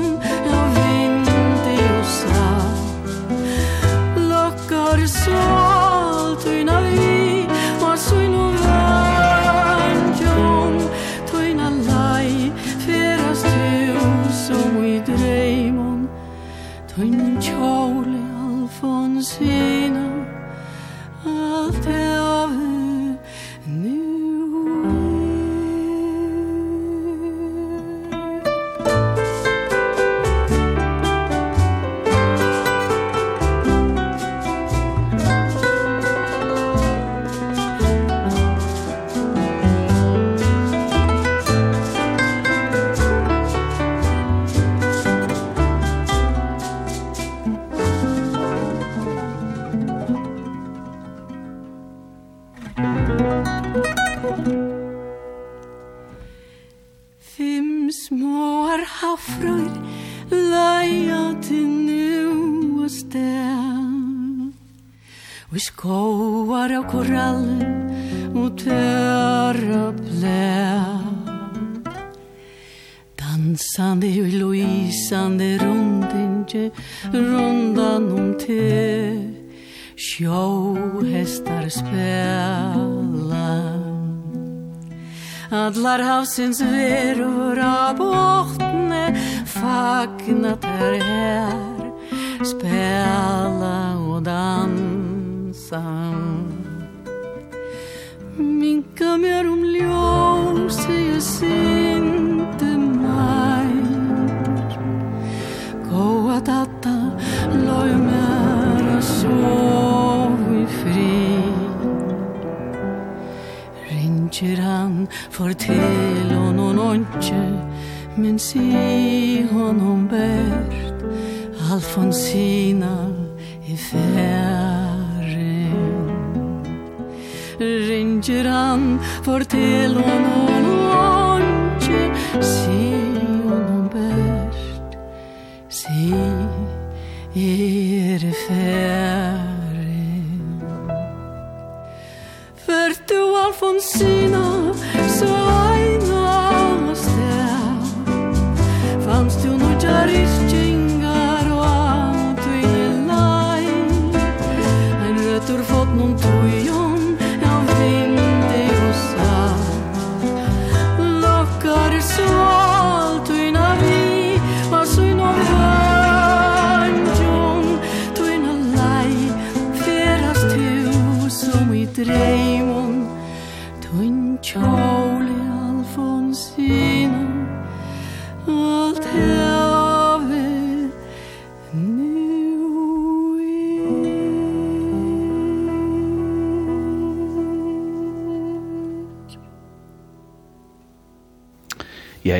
Og skåar av korallen og tørre blæ Dansande og loisande rundinje rundan om te Sjå hestar spela Adlar havsins verur av botne Fagna er her. Spela og ensam Minka mér um ljósi ég syndi mær. Góa datta lói mér að sovi fri Ringir han for til og Men si honom bert. Alfonsina i ferd ringer han Fortell honom hon Si honom bäst Si er færre För du Alfonsina Så är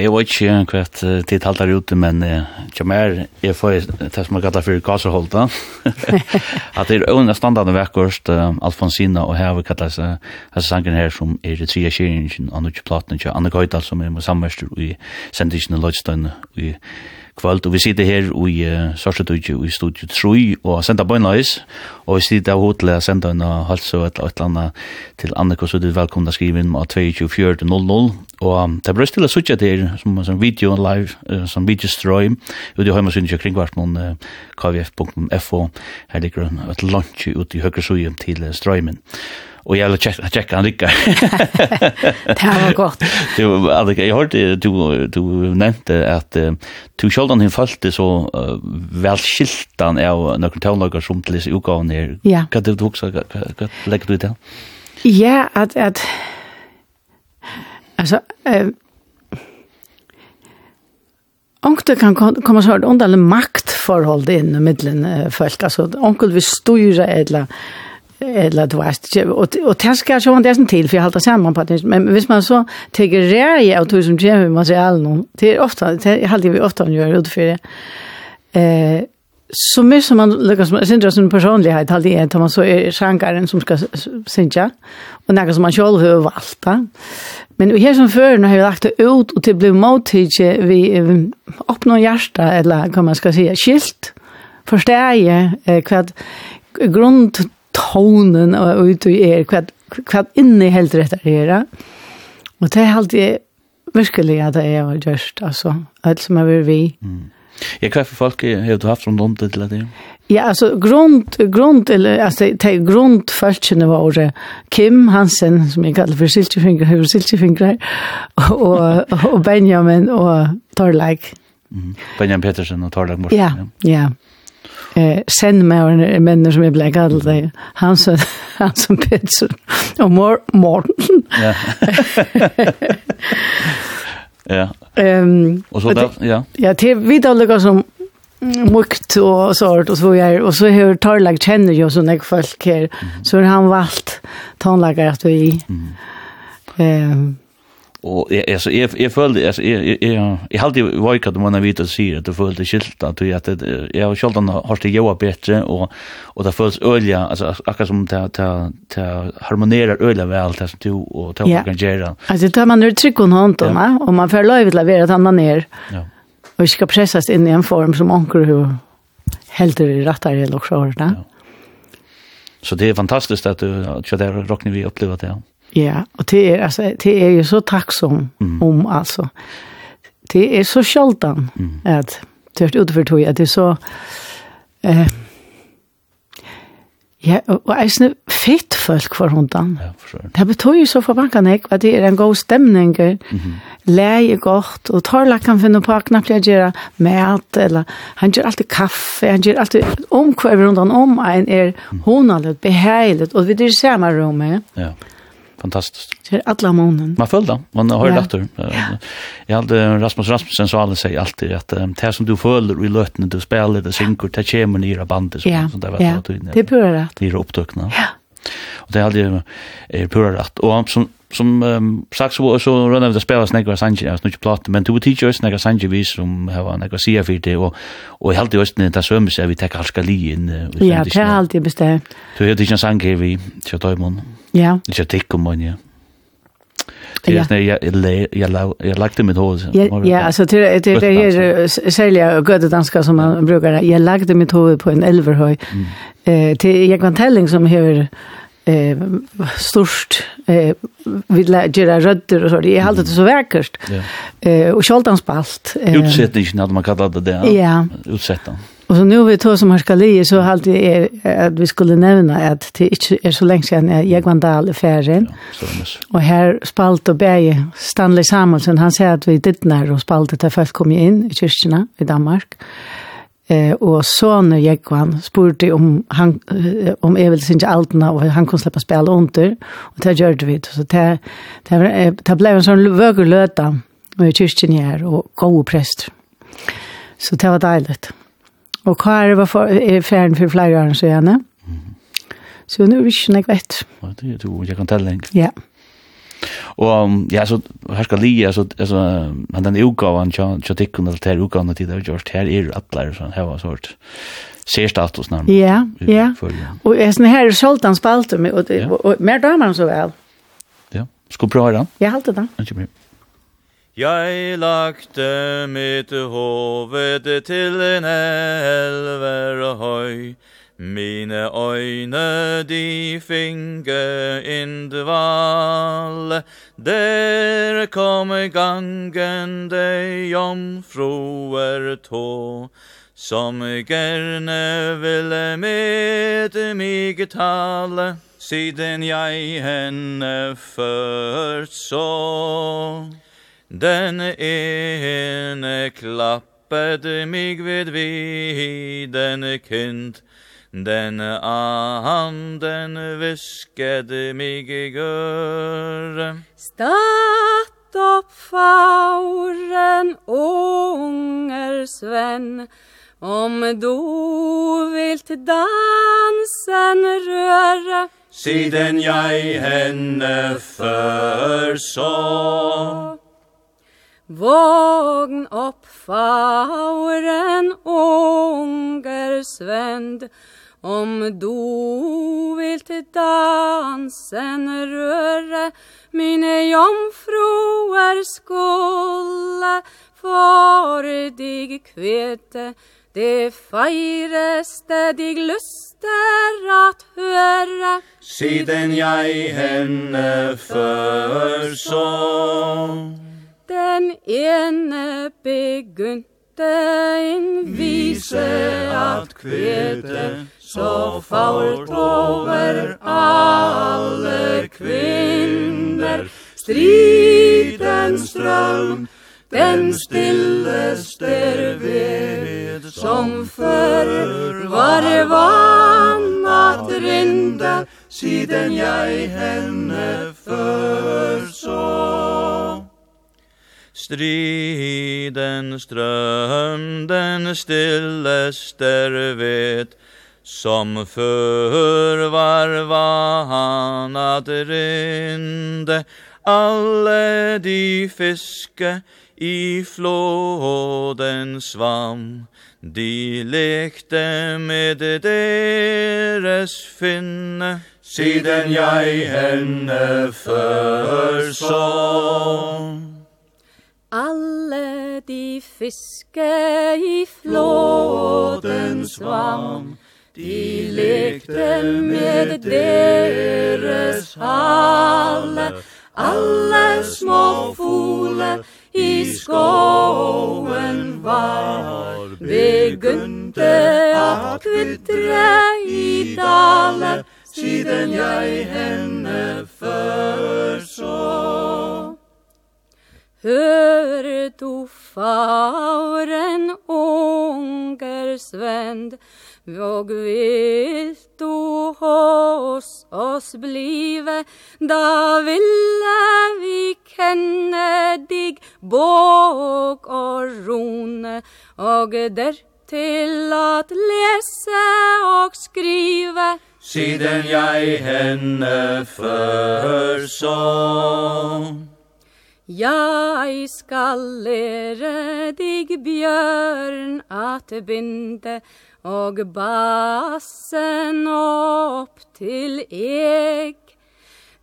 jeg vet ikke hva tid halter ute, men ikke mer, jeg får det som jeg kallar for Kaserholta. At det er øvende standarden vekkost, Alfonsina og her vi kallar seg, altså sangen her som er i tredje kjeringen, og nå ikke platen, ikke Anne Gøydal som er med samverster i sendingen i Lødstøyne, i kvöld, og vi sitter her i uh, Sørstadudje i Studio 3 og sender bøgnløys, og vi sitter av hotelet og sender en hals og et eller annet til Anneko, så du er velkomna å skrive inn av 22.4.00, og um, det er bare stille suttje til som, som video live, uh, som videostrøy, og det har man synes kring hvert noen uh, kvf.fo, her ligger et lunch ut i høyre suje til uh, strøymen. Och jag vill checka han rycka. det var gott. Du alltså jag hörde du du nämnde att du skuldan hin fallte så väl skiltan är några tonlager som till sig utgåvan Ja. Kan du också kan lägga du det? Ja, att att alltså eh Onkel kan komma så här underlig maktförhåll in i mitten folk alltså onkel vill styra eller eller du vet, og, og det skal jeg sjående det til, for jeg halter sammen på det, men hvis man så tenker rære av tog som kommer med materialen, det er ofte, det er alltid vi ofte gjør utenfor det, eh, så mye som man lukkar som synder sin personlighet alltid er, man så er sjankaren som skal synja, og noe som man selv har valgt. Men her som før, når jeg har lagt det ut, og det blir måttidig vi oppnår hjertet, eller hva man skal si, skilt, forsteg eh, hva grunn tonen och ut och er kvad kvad inne helt rätt att det. Och det är alltid verkligen att det är just alltså allt som är vi. Mm. Jag kvar för folk har du haft rundt om det til det. Ja, alltså grund grund eller alltså det grund förstjänar var det Kim Hansen som jag kallar för siltefingrar, hur siltefingrar och och Benjamin och Torlike. Mm. Benjamin Petersen og Torlike Morsen. Ja, ja eh sen med en människa som är bläckad där han så han som pizza och mor Morten. Ja. ja. Ehm och så där ja. Ja, det vi då som mukt och sånt och så jag och så hur Tarlag känner ju sån jag folk här så har han valt tonlagar att vi ehm Og jeg, altså, jeg, jeg følte, altså, jeg, jeg, jeg, jeg halte jo veik at man har vite å si at du følte skilt, at jeg, at jeg har sjoldan hørt det joa bedre, og, og det føles øyla, altså, akkurat som det, det, det harmonerer ølja vel, det som du og det ja. kan gjøre. Altså, tar man ut trygg hon hånd, ja. og man får lov til å være at han er, ja. og ikke skal pressas inn i en form som anker jo helder i rattar i loksjårene. Ja. Så det er fantastisk at du, at det er rockning vi opplever det, ja. Ja, och det är alltså det är ju så tacksam mm. om alltså. Det är så sjaldan, mm. att det är utanför tog att det är så eh Ja, og jeg synes fett folk for hundan. Ja, for sure. Det betyr jo så for bankan jeg, at det er en god stemning, mm -hmm. leie godt, og Torla kan finne på knapt å gjøre mat, eller han gjør alltid kaffe, han gjør alltid omkvar rundt om en er honallet, beheilet, og vi dyr samme rommet. Ja fantastiskt. Det är alla månen. Man följer det. man har ja. dator. Jag hade Rasmus Rasmussen så alla säger alltid att det som du följer i löten du spelar det synkor, det kommer ner i bandet. Ja, så, där, ja. Du, det är pura rätt. Det är upptökna. Ja. Och det hade ju är pura rätt. Och som som um, sagt så så runnar vi det spela snäggar sanje är inte platt men du två teachers snäggar sanje vi som har en aggressiv för det och och helt i östen där sömmer sig vi tar halska li in Ja, det har alltid bestämt. Du hörde inte sanje vi så då imorgon. Ja. Ikke tikk om man, ja. Det är när jag jag jag lagde mitt hår. Ja, alltså det det det är sälja goda danska som man brukar. Jag lagde mitt hår på en elverhöj. Eh till jag kan telling som hur eh störst eh vid göra rötter och så det är alltid så vackert. Eh och skjoltanspalt. Utsättningen hade man kallat det där. Ja. Utsättningen. Och så nu vi tar som harskali så halt det är att vi skulle nämna att det inte är så länge sedan jag gick vandal i färgen. Och här spalt och bäge Stanley Samuelsen han säger att vi dittnar och spalt där folk kom in i kyrkorna i Danmark. Eh och så när jag kvann spurte om han om är väl synge altna och han kunde släppa spela under och det gjorde vi så det det, det blev en sån vögel och i kyrkan här och gå präst. Så det var dejligt. Og hva er det var for, er ferden for flere år siden? Mm -hmm. Så nå er vi ikke noe vet. Ja, Det er to, jeg kan telle lenge. Ja. Og ja, så her skal lige, altså, altså, men den utgaven, så tikkene til her utgaven til det har gjort, her er alle, så her var sort status nærmest. Ja, ja. Og jeg sånn her er solgt spalte med, og, og, og, mer damer så vel. Ja, skulle prøve den? Ja, halte den. Ikke mer. Jeg lagte mitt hoved til en elver høy, Mine øyne de finge indval, Der kom gangen de jomfruer tå, Som gerne ville med mig tale, Siden jeg henne ført så. Den ene klappet mig vid viden kind, den anden viskede mig i gør. Statt opp fauren, unger svenn, om du vilt dansen røre, Siden jeg henne før så, Vågn opp fauren unger svend, Om du vil til dansen røre, Mine jomfruer skolla for dig kvete Det feireste dig lyster at høre Siden jeg henne før så Den ene begynte en vise at kvete, så falt over alle kvinner. Striden strøm, den stilleste ved, som før var vann at rinde, siden jeg henne før så. Striden ström den stillester vet Som för var vanat rinde Alle de fiske i flåden svam De lekte med deres finne Siden jeg henne før så. Alle de fiske i flåten svam, de lekte med deres halle, alle små fole i skoen var, begynte at kvittre i dale, siden jeg henne før så. Hör du fauren unger svend? Våg vill du hos oss blive, Da ville vi kenne dig, Båg og rone, og der til at lese og skrive, Siden jeg henne før førsån, Jeg skal lære dig bjørn at binde og bassen opp til eg.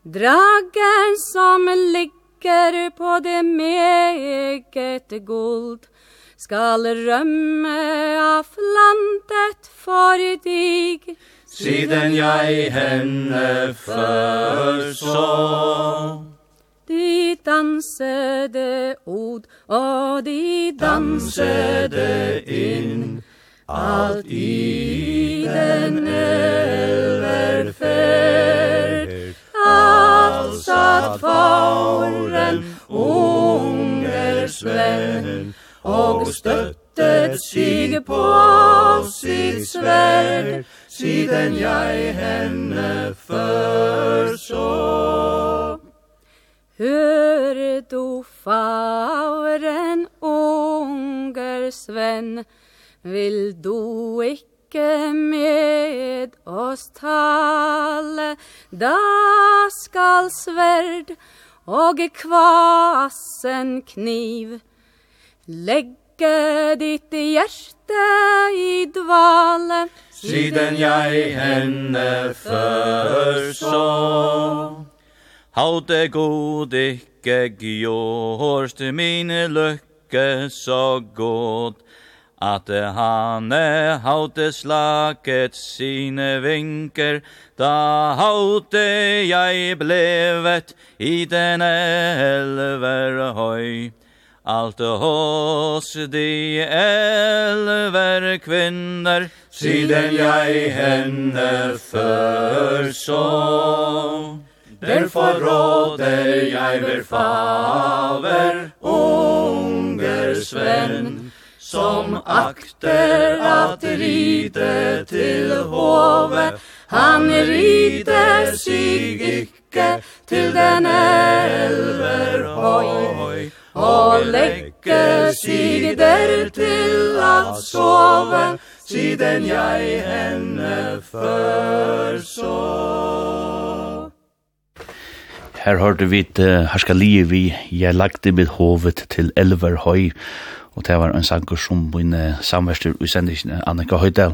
Dragen som ligger på det meget guld skal rømme av landet for dig. Siden jeg henne før så De dansede od, og de dansede inn, alt i den elverferd. Alt satt fauren, unger svenn, og støttet sig på sitt sverd, siden jeg henne først så. Hör du faren unger Sven, vill du ikke med oss tale, da skal sverd og kvassen kniv. Legge ditt hjerte i dvale, siden jeg henne førså. Haute god ikke gjørst mine lykke så god, at han haute slaket sine vinker, da haute jeg blevet i den elver høy. Alt hos de elver kvinner, siden jeg henne før. Derfor råder jeg ver faver, unger svenn, som akter at ride til hove. Han ride sig ikke til den elver høy, og legge sig der til at sove, siden jeg henne før sov. Her hørte vi et uh, herskalie vi «Jeg lagde mitt hovet til Elverhøy», og det var en sanger som min samverster i sendingen Annika Høydal.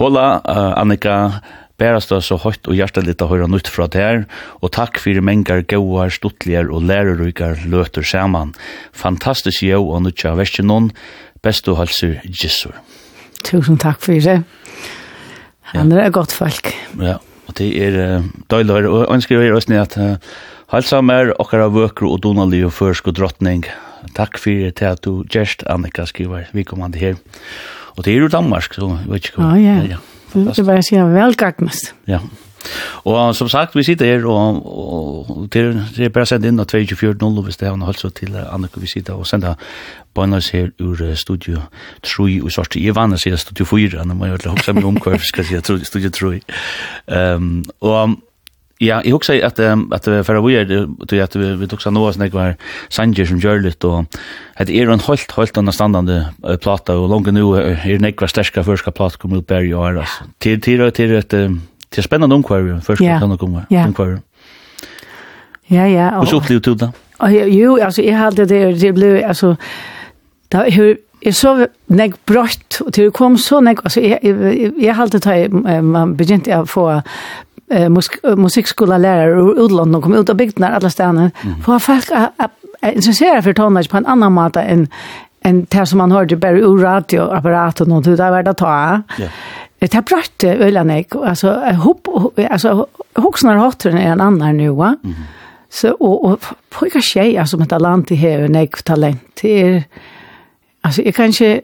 Hola, uh, Annika, bærast så høyt og hjertelit å høre nytt fra der, og takk for mengar gauar, stuttligar og lærerrykar løter saman. Fantastisk jo og nytja noen. best og halser gissur. Tusen takk for det. Han er godt folk. Ja, og det er uh, døylig å høre, og ønsker jeg også at uh, halsa mer okkara vøkru og donalig og førsk og drottning. Takk for det at du gjerst, Annika, skriver vi kommande her. Og det er jo Danmark, så jeg vet ikke hva. Ja, ja. Det var sier velgagnest. Ja. Og som sagt, vi sitter her, og, og det, er, det er bare sendt inn av 24.00 hvis det er holdt så til Annika, vi sitter og sender bønnes her ur studio 3 og svart. Jeg vann å si studio 4, når man gjør det også mye om hva jeg si studio 3. Um, og Ja, jeg husker at, um, att för vi är det att vi vi seg noe som jeg var Sanger som gjør litt, og at det er en helt helt understandande platta och långt nu är näkva starka första plata kommer ut bare i år, altså. Til, til, til, til, til, till spännande omkvar första kan komma. Omkvar. Ja, ja. Och så upplevde du det? Jo, altså, jeg hadde det det ble, altså, da, hur Jeg så nek brått, og til det kom så nek, altså jeg, jeg, jeg, jeg halte ta, man begynte å få eh musik musikskola lärare ur utlandet kom ut av bygden där alla stannar mm. för folk är intresserade för tonage på en annan måta än en det som man hörde bara ur radioapparaten och det där var det ta. Ja. Det har brött ölanek alltså hopp alltså huxnar hotten är en annan nu va. Mm. Så och och pojkar tjejer som ett talent i här och nek talent. Det alltså jag kanske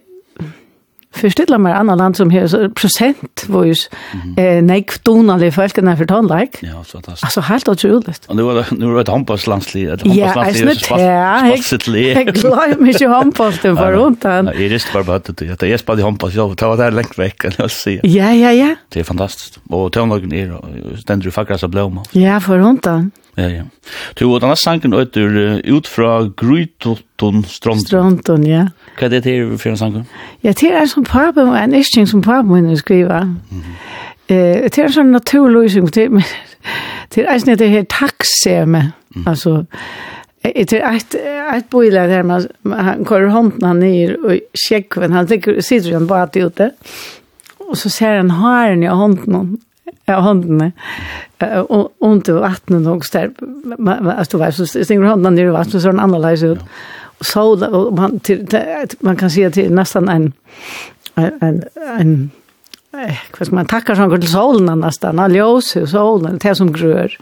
förstilla mer andra land som här procent vois eh nej donalig folk när för tonlike. Ja, så det. Alltså helt otroligt. Och nu var nu var det hampas landsli, ett hampas landsli. Ja, det är Jag glömmer mig ju hampas det var runt han. Det är just bara bara det. Det är bara det hampas jag tar det långt veck kan jag se. Ja, ja, ja. Det är fantastiskt. Och tonlagen är ständer faktiskt så blomma. Ja, för runt han. Ja, ja. Du, og denne sangen øyder ut fra Grytotun Strondun. Strondun, ja. Hva er det til for en sanger? Ja, det er en sånn pappa, en isting som pappa min skriver. Mm -hmm. eh, det er en sånn naturløsning, det, er, det er en det her takkseme, mm. altså, Det är ett ett boiler där man han kör handen han ner och checkar han ligger sitter han bara ute. Och så ser han haren i handen ja handen och och inte vattnet någonstans där alltså du vet så stänger handen ner i vattnet så är den annorlunda ut så och man til, man kan se till nästan en en en vad man tackar sånn till solen nesten all ljus och solen det som grör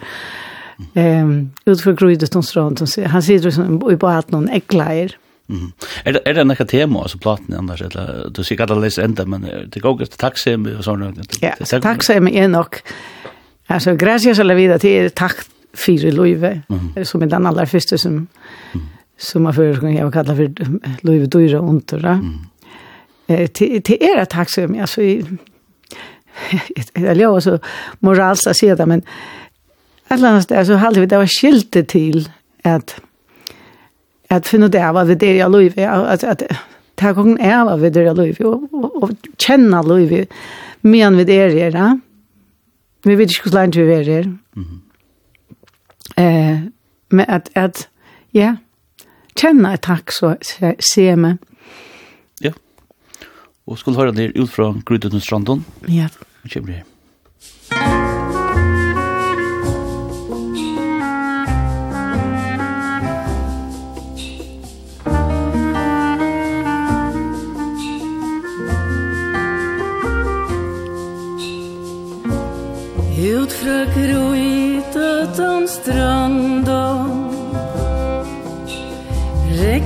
ehm utför grödet som strand som han sitter som i på att någon äcklar Mm. Er det er det nokre tema altså platen annars eller du ser kada les enda men det går ikke taxi og sånn. Ja, taxi er nok. Altså gracias a la vida til takk fyrir løyve, mm som er den aller første som mm som man förr kan jag kalla för Louis Dyra ontora. Mm. Eh till till era taxum alltså jag lovar så moralst att säga det men Allans det så hade vi det var skilte till att att finna det var det det jag lov att att ta gången är var det det jag lov och känna lov men vid er där. Vi vet inte hur långt vi är där. Mm. Eh men att att ja, kjenne et takk, så se meg. Ja. Og skulle høre det ut fra Grudden Strandon? Ja. Vi kommer her. Ut fra grytet om stranden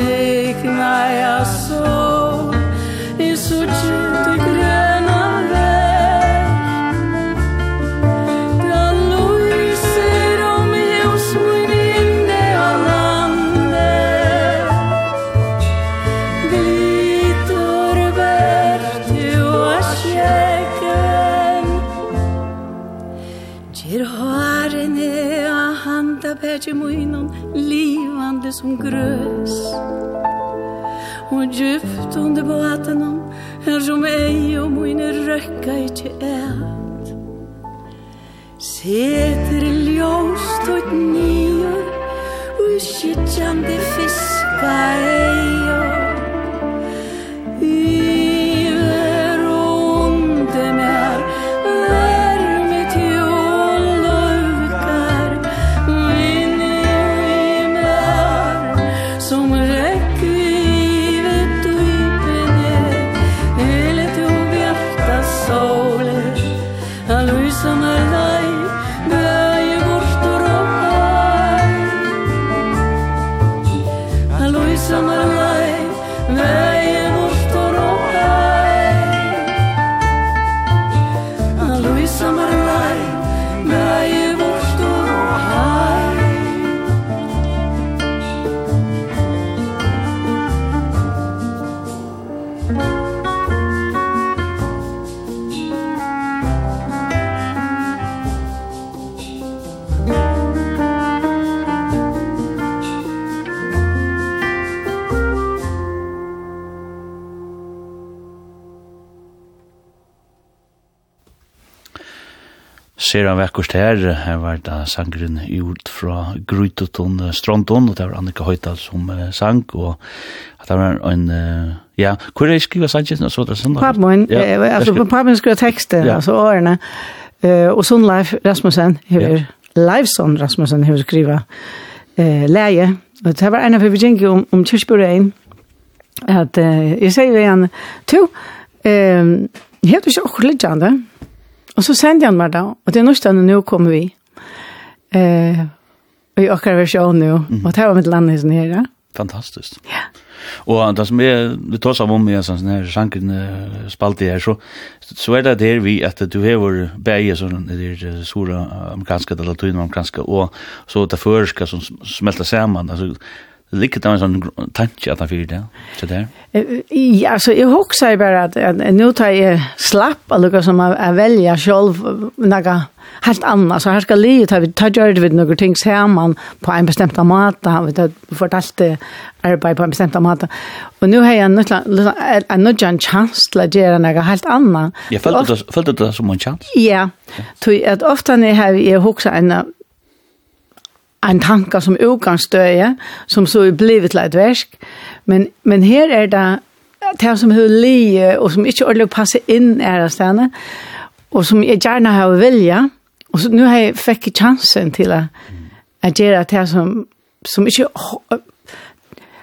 take my soul det som grøs. Og djupt under vatten Här som ei og mine røkka ikkje et Seter ljóst og nio Og skittjande fiska ej ser han vekkert her. Her var det sangren gjort fra Grytoton Stronton, og det var Annika Høytal som uh, sang, og det var en... Uh, ja, hvor er jeg skriva sangen? så det sånn, Papmoen, ja, eh, altså, Papmoen skriva teksten, ja. altså årene. Uh, og sånn Leif Rasmussen, hever, ja. Leifson Rasmussen, hever skriva uh, leie. Og det var en av vi Virginia om, om Kyrkjbjørn, at uh, jeg sier jo igjen, to, um, Helt ikke akkurat litt Og så sendte han meg da, og det er norsdag nå kommer vi. Eh, og i akkurat versjon nå, mm. og det var mitt land i sånn her. Fantastisk. Ja. Og det som er, vi tar seg om i en sånn her sjanken spalte her, så, så er det der vi at du hever bæge sånn, det er sura amerikanska, det er latinamerikanska, og så det føreska som smelter sammen, altså Likket det en sånn tanke at han fyrer det, så det Ja, altså, jeg husker bare at, at nå tar jeg slapp av noe som jeg velger selv, noe helt annet. Så her skal li, ta, ta gjør det ved noen ting sammen på en bestemt måte, vi tar fortalte arbeid på en bestemt måte. Og nå har jeg nødt til en chans til å gjøre noe helt annet. Jeg følte det, som en chans? Ja, at ofte når jeg har husker en en tanke som utgangsstøye, som så er blivet til et versk. Men, men her er det det som er lie, og som ikke ordentlig passer inn er det stedet, og som jeg gjerne har vilja, og så nå har jeg fikk chansen til å gjøre det som, som ikke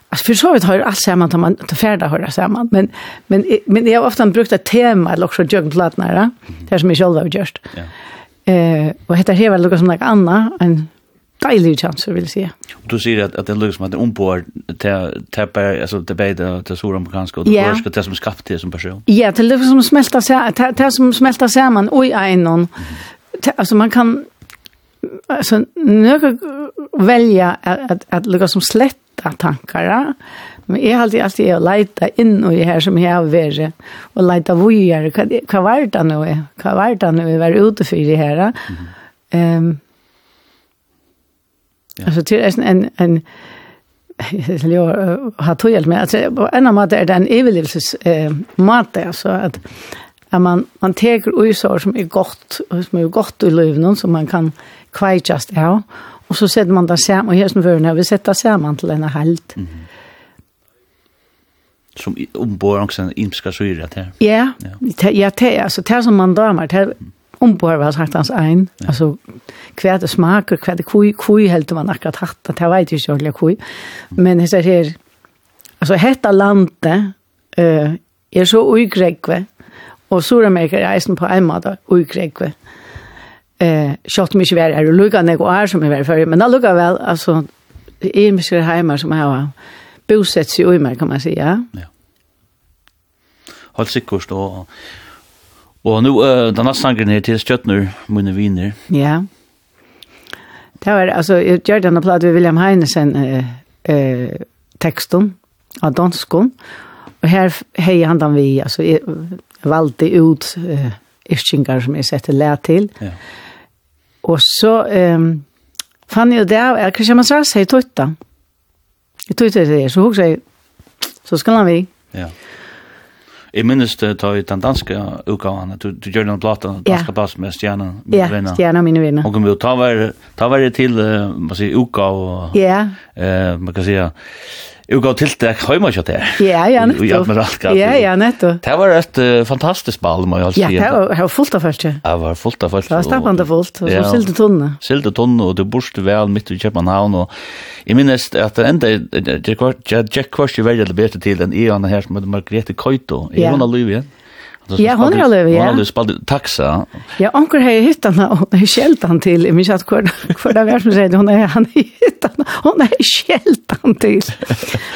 Alltså för så vidt har allt samman att man tar färda höra samman men men men jag har ofta brukt ett tema eller också jag platnar det som jag själv har gjort. Ja. Eh och heter här väl något som något annat en deilig chanser jeg si. Du sier at, at det lukar som at det ombord til alltså det bäda det stora amerikanska och det första det som skapat det som person. Ja, det lukar som smälta sig det som smelter seg man oj en alltså man kan alltså velja välja att att lukar som sletta tankar. Men jeg har alltid alltid att leita in och i här som jag har vært, og leita vujer, hva, Vad var det nu? Vad var det nu? vi var ute för det här. Ehm Alltså till en en en jag har tog hjälp med. Alltså en av mat är den överlevelses eh mat alltså att att man man tar ut så som är gott som är gott i någon som man kan kväjast ja och så sätter man det sam och här som förna vi sätter samman till en halt. Mm -hmm som ombord också en imska syra där. Ja, ja, det alltså det som man dömer, det ombord var sagt hans ein, ja. altså hva det smaker, hva det kui, kui helt man akkurat hatt, det vet jeg ikke ordentlig kui, men jeg ser her, altså hetta landet uh, er så uigregve, og Sør-Amerika er eisen på en måte uigregve, eh shot vær vär lukka nek og er som er vær før, men da lukka väl altså, är mig så heimer som har bosett seg i mig kan man si, Ja. Ja. sig sikkert, og, Og nu, uh, denne sangen her til Stjøtner, mine viner. Ja. Det var, altså, jeg gjør denne platt ved William Heinesen uh, uh, teksten av danskon. Og her hei han den vi, altså, jeg valgte ut uh, iskinger som jeg setter læ til. Ja. Og så um, fann jeg det av, hva skal man sier, seg i tøyta? I tøyta det, så hun sier, så skal han vi. Ja. Jeg minnes det da i den danske utgaven, du, du gjør noen plata, danske yeah. med Stjerna, mine yeah, venner. Ja, Stjerna, mine venner. Og vi tar var, ta var det til uh, man sier, utgav, og, yeah. eh, man kan si, Jeg gav det hjemme ikke der. Ja, ja, nettopp. I Admiralgade. Ja, ja, nettopp. Det var et uh, fantastisk ball, må jeg si. Ja, det var var fullt av først, ja. Det var fullt av først. Det var stappende fullt, og så silde tonne. Silde tonne, og det borste vel midt i København, og jeg minnes at det enda, Jack Kors er veldig bedre til enn Ian her, som heter Margrethe Køyto. Er hun av liv igjen? Ja. Ja, hon har löv, ja. Hon har spalt taxa. Ja, onkel har hittat henne och har skällt han till. Jag min att kvar, kvar där världen säger hon är han hittat henne. Hon har skällt han till.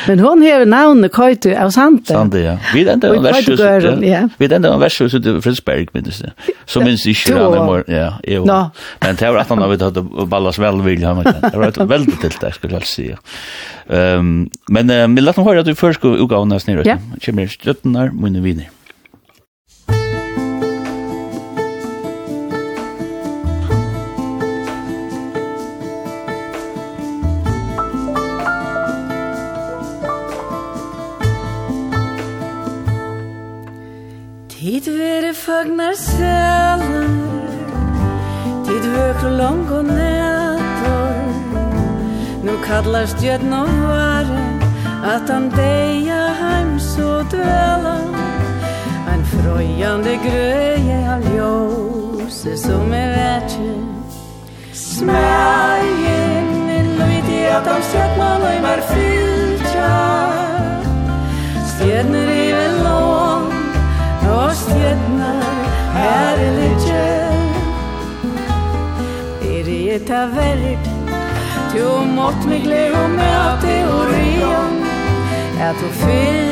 Men hon har namnet Kajtu av Sante. Sante, ja. Vi enda en värshuset. Ja. Vi enda en värshuset i Frisberg, minns det. Så minns ikke han mer. Ja, jo. No. Men det var att han har ballas väl vill ballas välvilja. Det var väldigt till det, skulle jag säga. Ehm, men vi lät höra att du först går utgavna snirret. Ja. Kommer stjøttenar, munne viner. fagnar sälar Tid vökr och lång och nätor Nu kallar stjötn och vare Att han deja heim så dväla En fröjande gröje av ljose som är värtje Smägen Luiti at av stjötn och lojmar fylltja Stjötner i väl lån Og postjetna här ligger Er i et av verk Du mått mig glömma till orion Att du fyller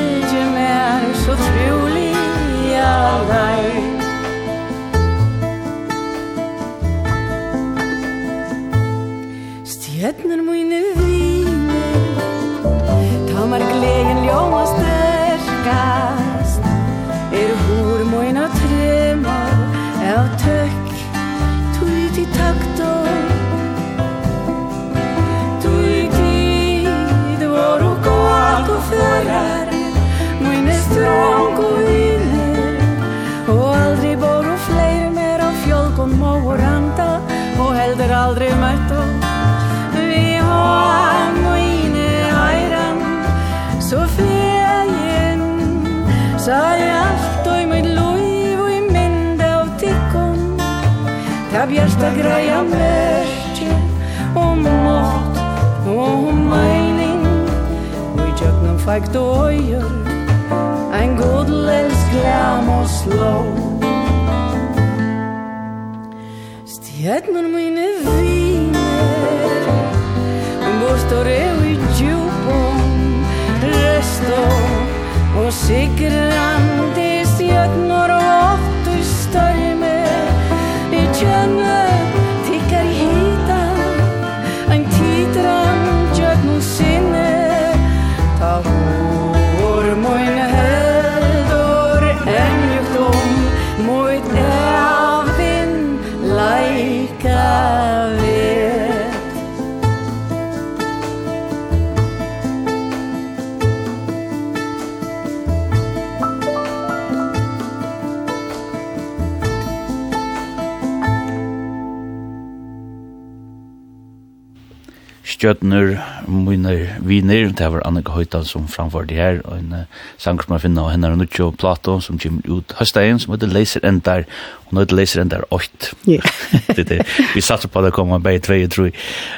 Instagraja märkje om mat og om meining. Og i tjøknen og øyer Ein god lels glam og slå Stjernor mine viner Bostor eu i djupom Resto og sikran stjøtner, mine viner, det var Annika Høytan som framfor det her, og en uh, sanger som jeg finner av henne, og Nuccio Plato, som kommer ut høstdagen, som heter Laser Endar, og nå heter Laser Endar 8. Yeah. det det. Vi satser på at det kommer begge tve, tror jeg.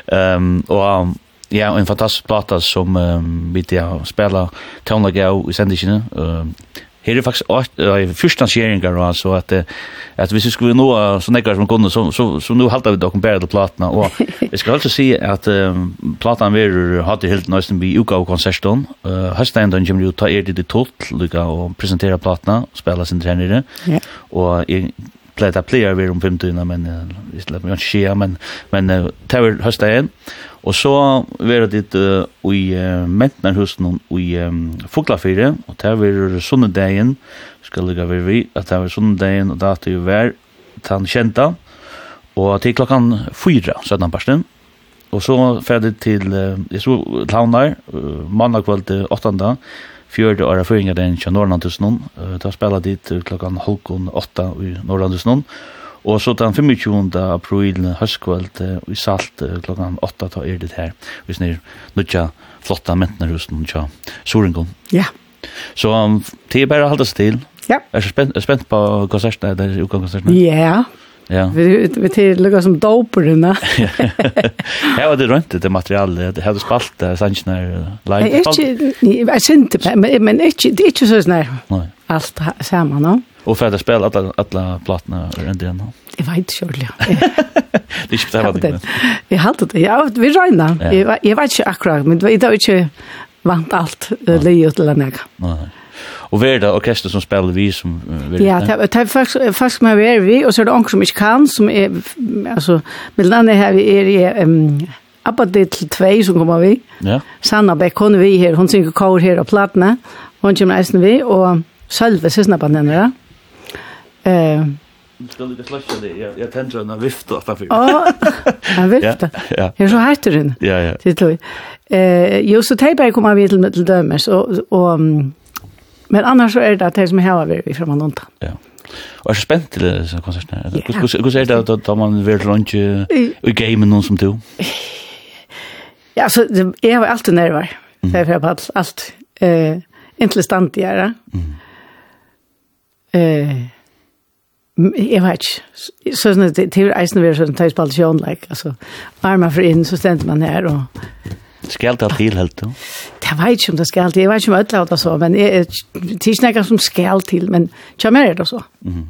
Um, og um, ja, en fantastisk plata som um, vi til å spille tonelaget av i sendingene, um, Her er faktisk uh, fyrstansjeringar og altså, at, at hvis vi skulle nå så nekkar som kunne, så, så, så nå halda vi dokken bæra til platna. Og jeg skal altså si at um, platan verur hatt i helt nøysten vi uka av konserten. Uh, Høstendon kommer jo ta er det tålt lykka og presentera platna og spela sin trenere. Yeah. Og jeg pleier at jeg pleier vi være om 15, men uh, jeg slipper ikke skje, men, men uh, det vi høsten igjen. Og så vera dit uh, i uh, Mentnarhusen og i um, Fuglafire, og der vera sunnedagen, skal ligga vera vi, at der vera sunnedagen, og dati jo vær, tan kjenta, og til klokkan fyra, 17 parsten. Og så ferdig til, uh, jeg så til Havnar, uh, mandag 8. Fjörde åra fyringar den 20 Norrlandhusen, uh, da spela dit klokkan halvkon 8 i Norrlandhusen, og Og så den 25. april høstkvöld i Salt klokkan 8 ta er det her. Vi snir nødja flotta mentnerhusen tja Sorengon. Ja. Så um, det er bare å halda seg til. Ja. Er du spent, spent på konsertene, der utgangskonsertene? Ja. Ja. Vi vi till lukka som doperna. Ja, och det rönte det materialet. Det hadde spalt där sanjnar live. Jeg er ikke, jeg Jag inte men men ikke, det er ikke så snär. Nej. Allt sammen, no? Och för att spela alla alla plattorna runt igen. Jag vet inte själv. Det är inte vad det. Vi hade det. Ja, vi räknar. Jag jag vet inte akkurat, men det är inte vant allt lejet eller något. Nej. Och vad det orkester som spelar vi som vill? Ja, det är fast faktiskt med vi vi och så är det onkel som inte kan som är alltså med annat här vi är ehm Abba til tvei som kommer vi. Ja. Sanna Beck, hun er vi her, hun synger kår her og platene. Hun kommer eisen vi, og Sølve, sysna på. Eh Skal du slasha det? Jeg, jeg tänkte en vift og för. Ja. En vifta. Ja. Jag så heter hun. Ja, ja. Det tror Eh, jo så tejbar kommer vi til till dömes og, och men annars så er det at det som har vært vi från Anonta. Ja. Og er så spent til disse konsertene? Hvordan er det da man vil rundt i gamen noen som du? Ja, altså, jeg var alltid nerver. Det er for alt. Alt. Eh, Inntil stand til jeg, da. Eh, Jeg vet ikke. Så Sånn at det er eisen å være sånn tøysballt like. Altså, armer for inn, så stender man her og... Skal det til helt då? Det vet ikke om det skal til. Jeg vet ikke om ødla det så, men jeg, det er ikke noe som skal til, men kjem er det så. Mm.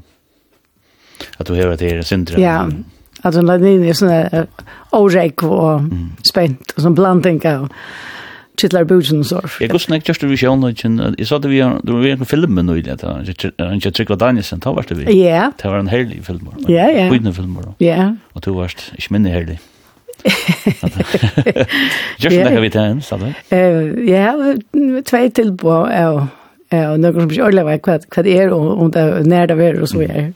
At du hører at det er syndre. Ja, at hun la inn i sånne årek og spent, og sånn blandinga og kittlar bujen så. Jag går snägt just vi sjön och jag sa det vi då vi en film nu i det han Jag tycker Danielsen tar vart det vi. Ja. Det var en härlig film. Ja, ja. Skitna film då. Ja. Och du varst ich minne härlig. Just när vi tänd så då. Eh ja, två tillbå. Ja, och några som blir ordla vad vad vad är och och när det är och så är.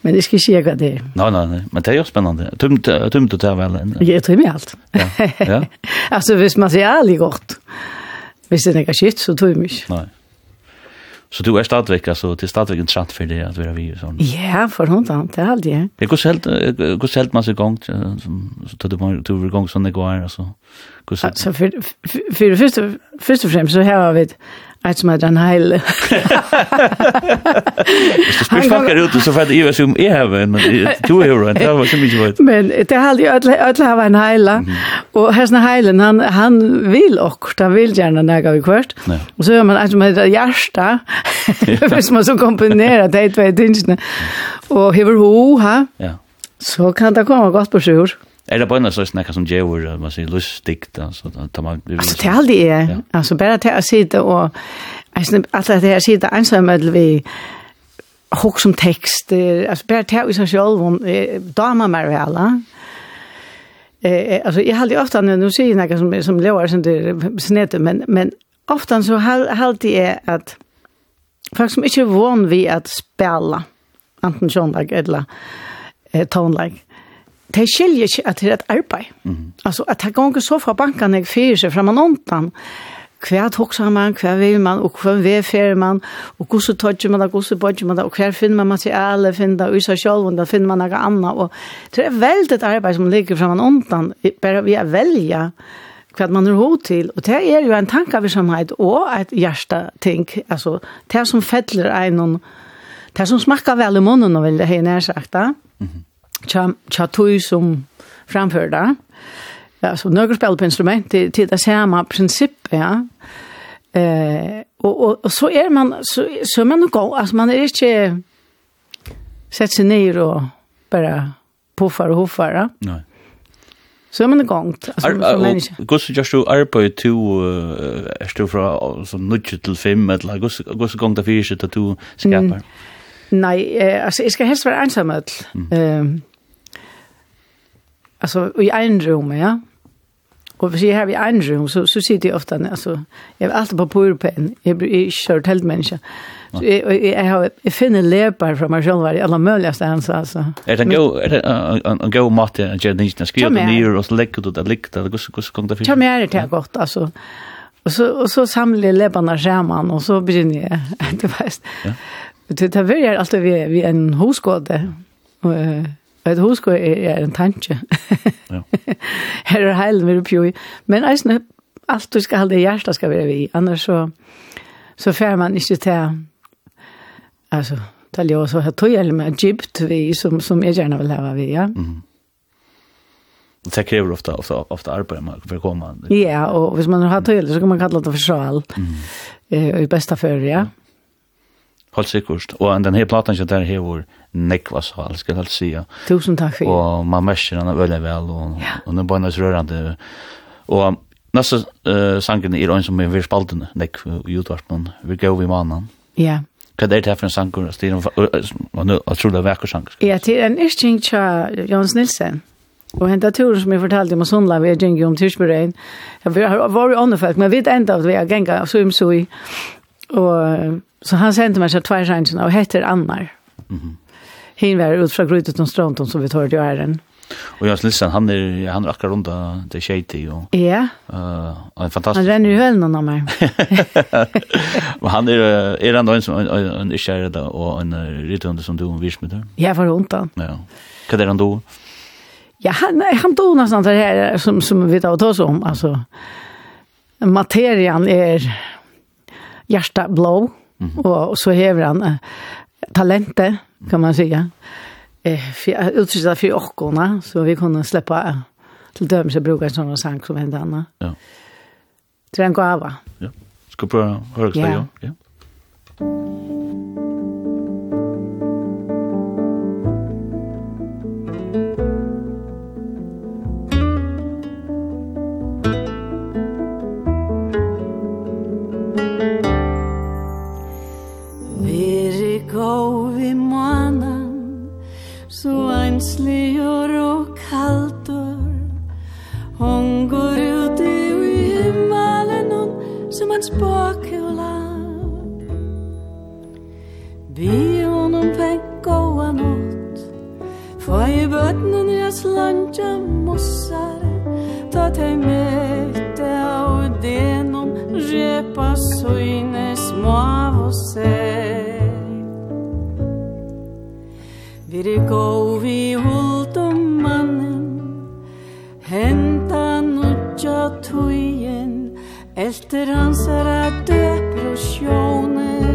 Men det ska se vad det är. Nej nej nej, men det är ju spännande. Tumt tumt att väl. Jag tror mig allt. Ja. Ja. alltså hvis man ser ärligt gott. Hvis det är något shit så tror mig. Nej. Så du är stadigvæk, altså, det er stadigvæk interessant for det at være vi og sånn. Ja, for hundan, det er aldri. Ja, Det går helt man seg gong, så tar du var gong sånn det går, altså. Alltså, för för först först och främst så här har vi Eit som er den heile. Hvis du spørs fakker ut, så fatt jeg som jeg har en, to euro, en, det var så mykje vart. Men det er aldri, alle hava en heile, og hesten heilen, han, han vil okkurt, han vil gjerne nega vi kvart, og så gjør man eit som heter hjärsta, hvis man så kombinerer det i tvei tinsene, og hever ho, ha, så kan det komme godt på sjur. Ja är det bara så snackar som Jewel man säger lustigt alltså tar man Alltså det är det alltså bara att jag sitter och alltså att jag sitter ensam med vi hugg som text alltså bara att jag så själv om damer mer väl Eh alltså jag hade ofta när nu ser jag som som låar som det snätte men men ofta så halt det är att folk som inte är van att spela antingen sånlag eller eh, like det skiljer ikke at det er et arbeid. Mm. Altså, at det går så fra bankene jeg fyrer seg fra man åndan. hva tokser man, hva vil man, og hva vedfører man, og hvordan tøtter man det, hvordan bøtter man det, og hva finner man materiale, finner det, og i seg selv, og da finner man noe annet. Og det er veldig et arbeid som ligger fra man åndan, bare vi er velja hva man har hod til, og det er jo en tankevirksomhet og et hjerteting, altså det som fettler en, det som smakker vel i munnen, vil jeg nær sagt da. Mm -hmm tja tog som framför det. Alltså några spel på instrument, det, det är samma princip, ja. Eh, och, och, och så är man, så, så är man nog, alltså man är inte sett sig ner och bara puffar och hoffar. ja. Nej. Så er man i gang. Gås just du arbeid to, er du fra nudge til fem, eller gås gang til fyrir sitt at du skapar? Nei, altså, jeg skal helst være ensam, mm alltså i en rum, ja. Och vi har vi en rum så så sitter jag ofta alltså jag är alltid på purpen. Jag är kört helt människa. Så jag, jag har jag finner läpar från mig själv i alla möjliga stans alltså. Är det en go är det en go matte en genetisk skriva ner och så lägger du det lägger det går så kom det finns. Ja men är det gott alltså. Och så och så samlar jag läpparna skärman och så börjar jag det fast. Ja. Det tar väl alltid vi vi en husgård. Och Et hus går er en tanke. Ja. Her er heilen vi oppgjør. Men eisne, alt du skal holde i hjertet skal være vi. Annars så, så fer man ikke til, altså, til jeg så har tog eller med Egypt vi, som, som jeg gjerne vil ha vi, ja. Mm. Det krever ofta, ofta, ofta arbeid man for å komme. Ja, og hvis man har tøyler, så kan man kalla det for sjal. Mm. Eh, I bästa før, ja. Helt sikkert. Og den her platan som der her var, nekva sal, skal jeg sige. Tusen takk for det. Og man merker henne veldig vel, og, ja. og hun er bare rørende. Og neste uh, sangen er en som er ved spaltene, nekk i utvarpen, vi går vi mannen. Ja. Hva er det her for en sang? Det er en utrolig vekker sang. Ja, det er en ischting tja Jons Nilsen. Og henta turen som jeg fortalte om Sundla, vi er gjengi om Tyrsbyrøyen. Vi har vært åndefølt, men vi vet enda at vi er genga sum sui. Og så han sendte meg så tvær sangen, og heter Annar. Mm -hmm hin var ut från grytet och stranden som vi tar till ären. Och jag lyssnar han är han rackar runt det shady och Ja. Eh, en fantastisk. Han ränner ju höllen av mig. Men han är är han en som en skärra där och en rytthund som du vis med det? Ja, för runt han. Ja. Vad är han då? Ja, han han då någonstans det här som som vi tar oss om alltså materian är hjärta blå mm -hmm. och så hever han talentet kan man säga. Eh, för utsätta för åkorna, så vi kunde släppa till döms och bruka en sån sang som hände annars. Ja. Det är en gåva. Ja. Ska på höra ja. ja. ja. Ensligur og kaldur. Hongur uti i himmalenun Som hans bakhjula Bi honum peng góa nótt Fai bötnun i hans landja mossare Ta teg mette av denom Repa søyne smav og seg Vi er gov vi hult om mannen Henta nutja tujen Elter hans er depresjonen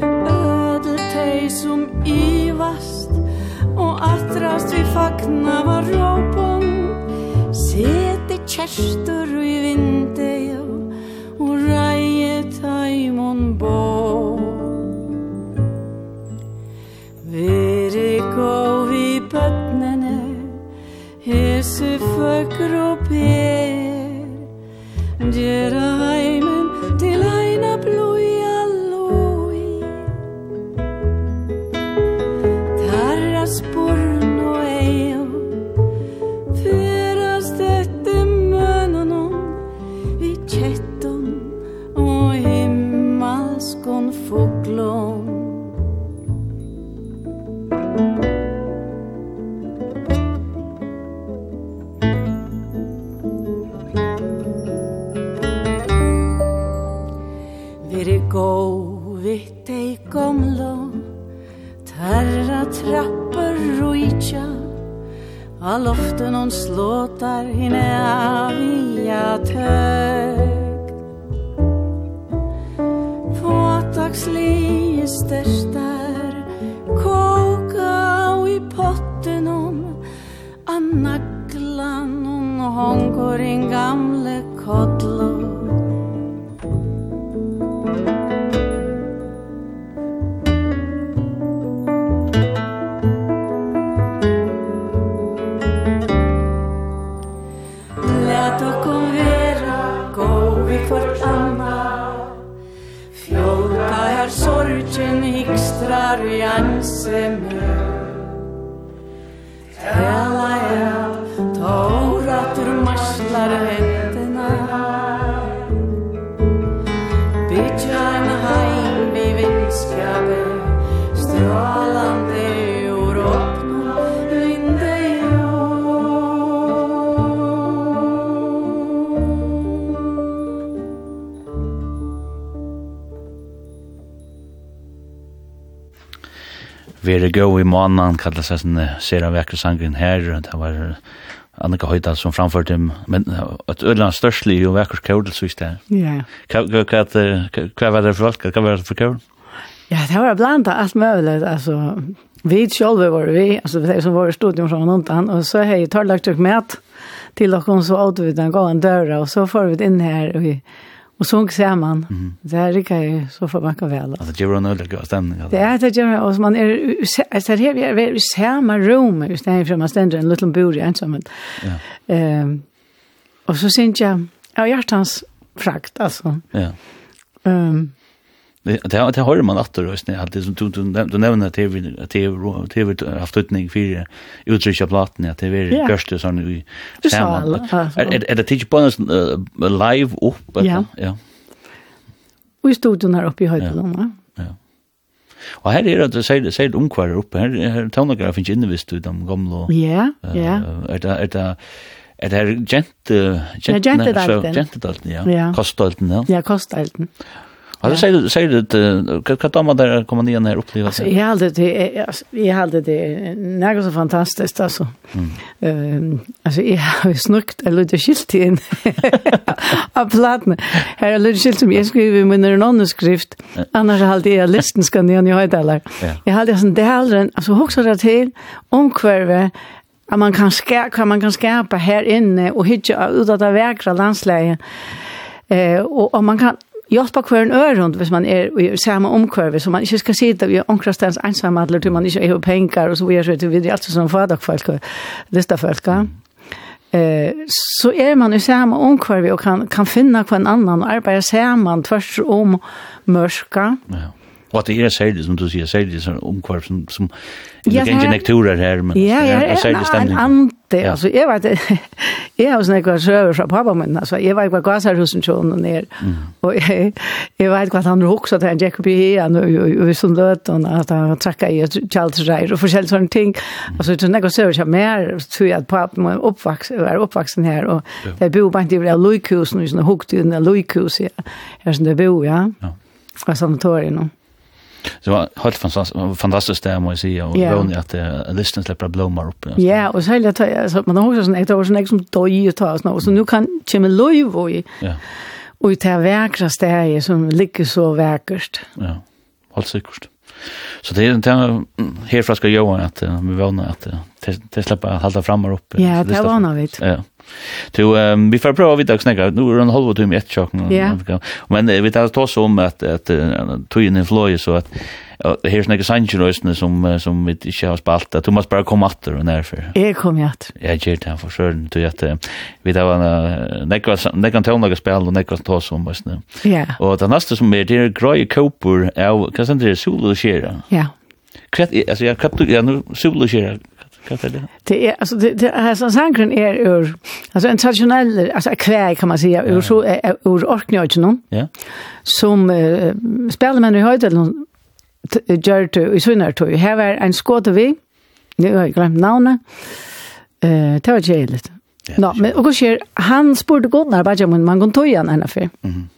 Ödel teg som ivast Og atrast vi fagna var råpon Sete kjerstur i vindeg Og reie taimon bort se fue crupier gå i månaden kallas det sin sera vekker sangen her, det var Annika Høydal som framførte dem, men et ødland størstlig og vekker kjordel, synes det. Ja. Hva var det for folk? Hva var det for kjordel? Ja, det var blant alt mulig, altså, vi själva var vi, alltså det som var i studion från någon och så har jag tagit med till och så åt vi den gåan dörra, och så får vi in här, och Och så ser man. Mm. Det här rikar ju så för man kan väl. Altså, det gjør en öl god stemning. Det är det gör och man är så här vi är samma rum just där för man ständer en liten bur ensam. Ja. Ehm och så syns jag ja, hjärtans frakt alltså. Ja. Ehm det det har man att då just när det som du du nämner att TV att det är haft utning för utrikes plattan att det är görst så nu i samman. Är det teach bonus live upp ja. Vi stod den här uppe i höjden Ja. Og her er det, sier, sier det omkvarer oppe, her, her tannakere finnes innevist ut om gamle. Ja, ja. Er det, er det, er det her jente, jente, jente, jente, jente, jente, jente, jente, jente, jente, jente, jente, Har du sagt säger du kan kan ta där komma ner här uppleva så. Jag hade det jag hade det något så fantastiskt alltså. Ehm alltså jag har snukt eller det skilt in. Av platten. Här är lite skilt som jag skriver med en annan skrift. Annars hade jag listen ska ni ha det där. Jag hade sån där alltså också det till om kvarve att man kan skärpa man kan skärpa här inne och hitta ut att det vackra landslaget. Eh och, om man kan hjelpa hver en øren hvis man er i samme omkøve, så man ikke skal sitte i omkrastens eller til man ikke har penger, og så videre, så videre, alt sånn fadakfolk og folk Eh, så er man i samme omkøve og kan, kan finne hver en annan og arbeide sammen tvers om mørka. Ja Og at det er særlig, som du sier, særlig sånn omkvar som, som ja, det er ikke nektorer her, men ja, ja, er særlig stemning. Ja, en ante, ja. altså, jeg vet, jeg har sånne kvar søver fra pappa min, altså, jeg vet hva gasarhusen tjån og ned, og jeg, jeg vet hva han hoksa til en Jacob i hien, og, og, og, sånn og at han trakka i et kjaldreir, og forskjellige sånne ting, altså, det er nekvar søver som mer, tror jeg at pappa min oppvaks, var oppvaksen her, og det bor bare ikke i løykusen, og sånne hukt i den løykusen, her som det bor, ja, ja. fra sanatorien, og det var helt fantastisk det må jeg måste jag yeah. och at uh, listen slipper blommar opp. Ja, och så hela tiden, altså, man har också sån ett år sån liksom döj och tar och så nu kan kemma löv och ja. och det här verkar som ligger så verkast. Ja, helt sikkert. Så det är herfra skal gjøre at uh, vi vågner at uh, det släpper att hålla fram och upp. Ja, det vånar vi. Ja. Du, um, vi får prova att vidare snäcka. Nu er det en halv time i ett chock. Yeah. Men uh, vi tar ta oss om at, at uh, tøyen er fløy, så at uh, her er sanchen rösten som uh, som vi ikke har spalt. Du Thomas bare komme åter og närför. Jeg kom ju att. Jag ger det för sjön då att vi där var näcka näcka tonlaga spel och näcka ta oss om just nu. Ja. Og det neste som er, det er Grey Cooper av hva sen det sol og share. Ja. Kvätt alltså jag kaptu jag nu solo share Kan det? Det är alltså det det här som sankren är ur alltså en traditionell alltså kväg kan man säga ur så ur orknjögen. Ja. Som uh, spelar man i höjden gör det i svinnar tog. Här var en skåte vi. Nu har jag glömt namnet. Eh, det var jävligt. Ja, men och så han spurte Gunnar bara om man kan toja en henne Mm. Mhm.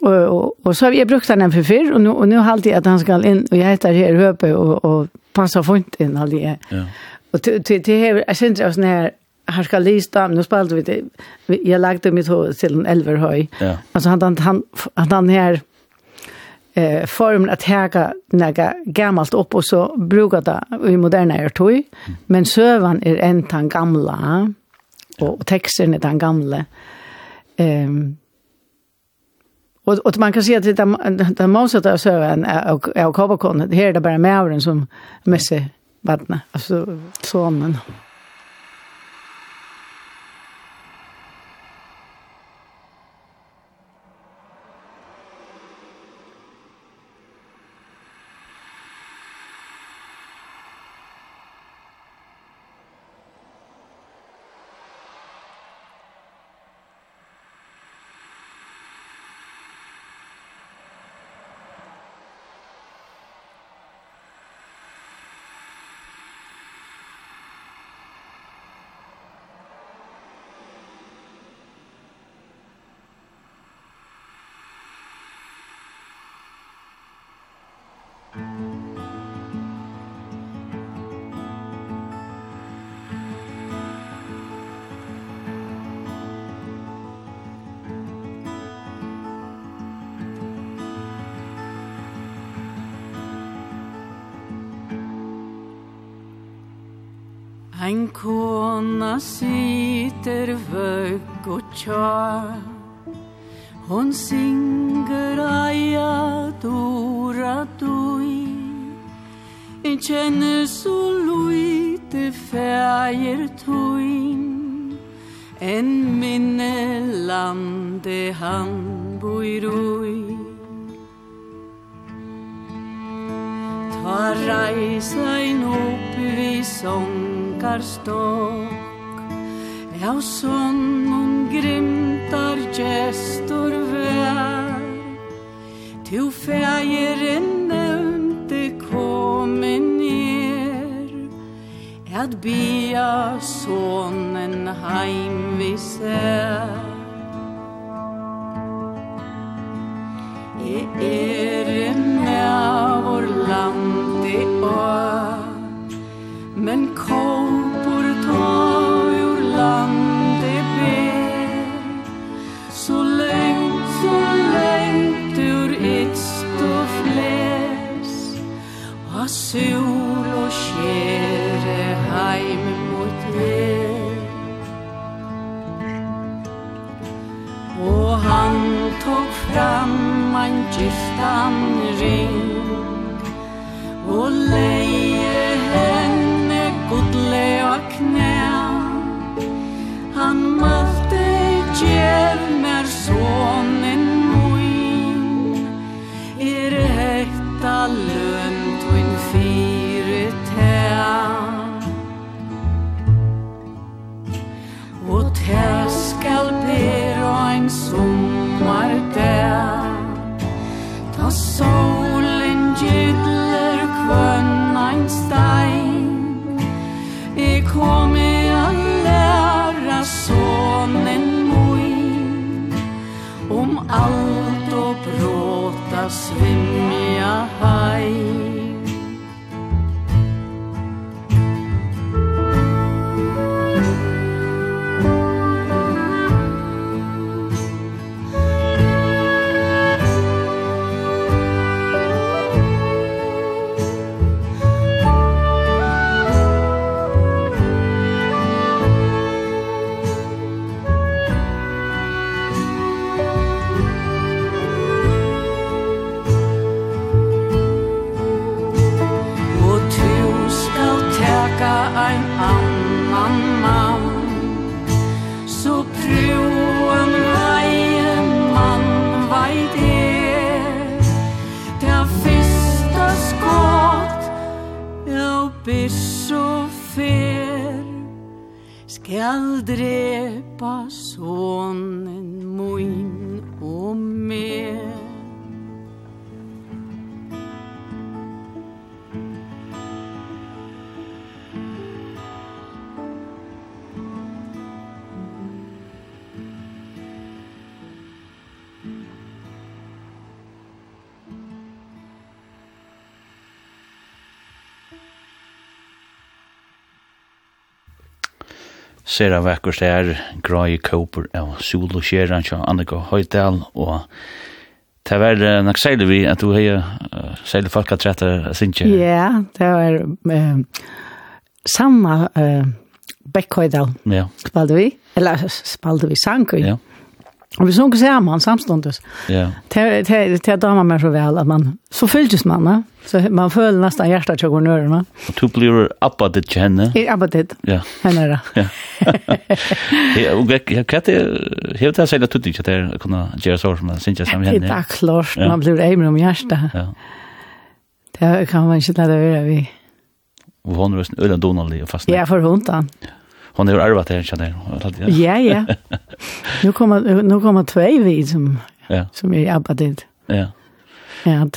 Och, och, så har vi brukt den för fyr, och nu, och nu har jag att han ska in och jag heter här Höpe och, och passa fint inn all det. Ja. Och det det är jag syns oss när här ska lista nu spelade vi det jag lagde mitt huvud till en elverhöj. Ja. Alltså han han han här eh formen att häga några gammalt upp och så brukar det i moderna är toy men sövan är en tan gamla och texten är den gamla. Ehm Och, och man kan se att det där motsatta av söven är av kavakonet. Här är det bara mävren som mässar vattnet. Alltså sonen. Ein kona sitter vøk og tja Hon synger aia dora doi En kjenner så luite fægir toin En minne lande han boi roi og reisa ein opp vi sångarstokk Ja, sånn grimtar gestor vær Tu fægir en nevnte komin er At bia sonen heim vi sær. E er en av vår land år Men kåpor ta ur landet ber. Så lengt, så lengt ur ekst og fles Ha sol og skjere heim mot det Og han tok fram en giftan ring. Og leie henne godle og knæ. Sera vekkurs er grøy Kåper av sol og Kjera til Annika Høydal og det var nok seilig vi at du har uh, seilig folk at rette sinje Ja, det var uh, samme uh, Bekkhøydal ja. spalte vi eller spalte vi sang ja. Och vi såg samman samståndes. Ja. Det det det damer man så väl att man så fylldes man, va? Så man föll nästan hjärtat jag går ner, va? Og du blir uppa det känner. Ja, uppa det. Ja. Henne då. Ja. Och jag kan inte helt det säga att du inte där kunna göra så som man syns som henne. Det är klart man blir eimer om hjärtat. Ja. Det kan man inte ta det över vi. Och hon en ölen Donald og fast. Ja, för hundan. Hon har arvat det, kjenner jeg. Ja, ja. Nu kommer nu kommer två vi som ja. som är arbetet. Ja. Ja.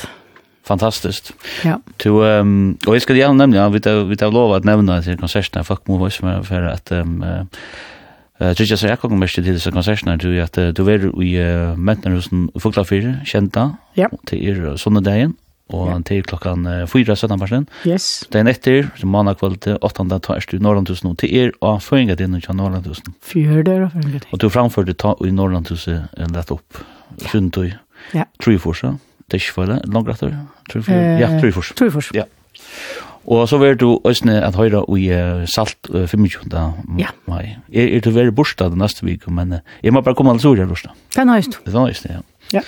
Fantastiskt. Ja. Du ehm och jag ska gärna nämna vi tar vi tar lov att nämna till konserterna fuck move voice med för att ehm Eh just jag säger jag kommer till dessa konserterna du att du är i Mäntnerhusen Fuglafyr kända. Ja. Till er såna dagen og ja. til klokkan 4 17 parsen. Yes. Det er etter, som mandag kveld til 8. tar du Norrlandhusen til er og føringa din til Norrlandhusen. Fyr der og føringa din. Og du framførte ta i Norrlandhuset en lett opp. Sundtøy. Ja. Tryforsa. Det er ikke for det, langt etter. Ja, Tryfors. Tryfors. Ja. Og så var du òsne at høyra i Salt uh, 25. Ja. mai. Er, er du veri borsta neste vik, men uh, jeg må bare komme alle sår her borsta. Den Det er høyst, ja. Ja.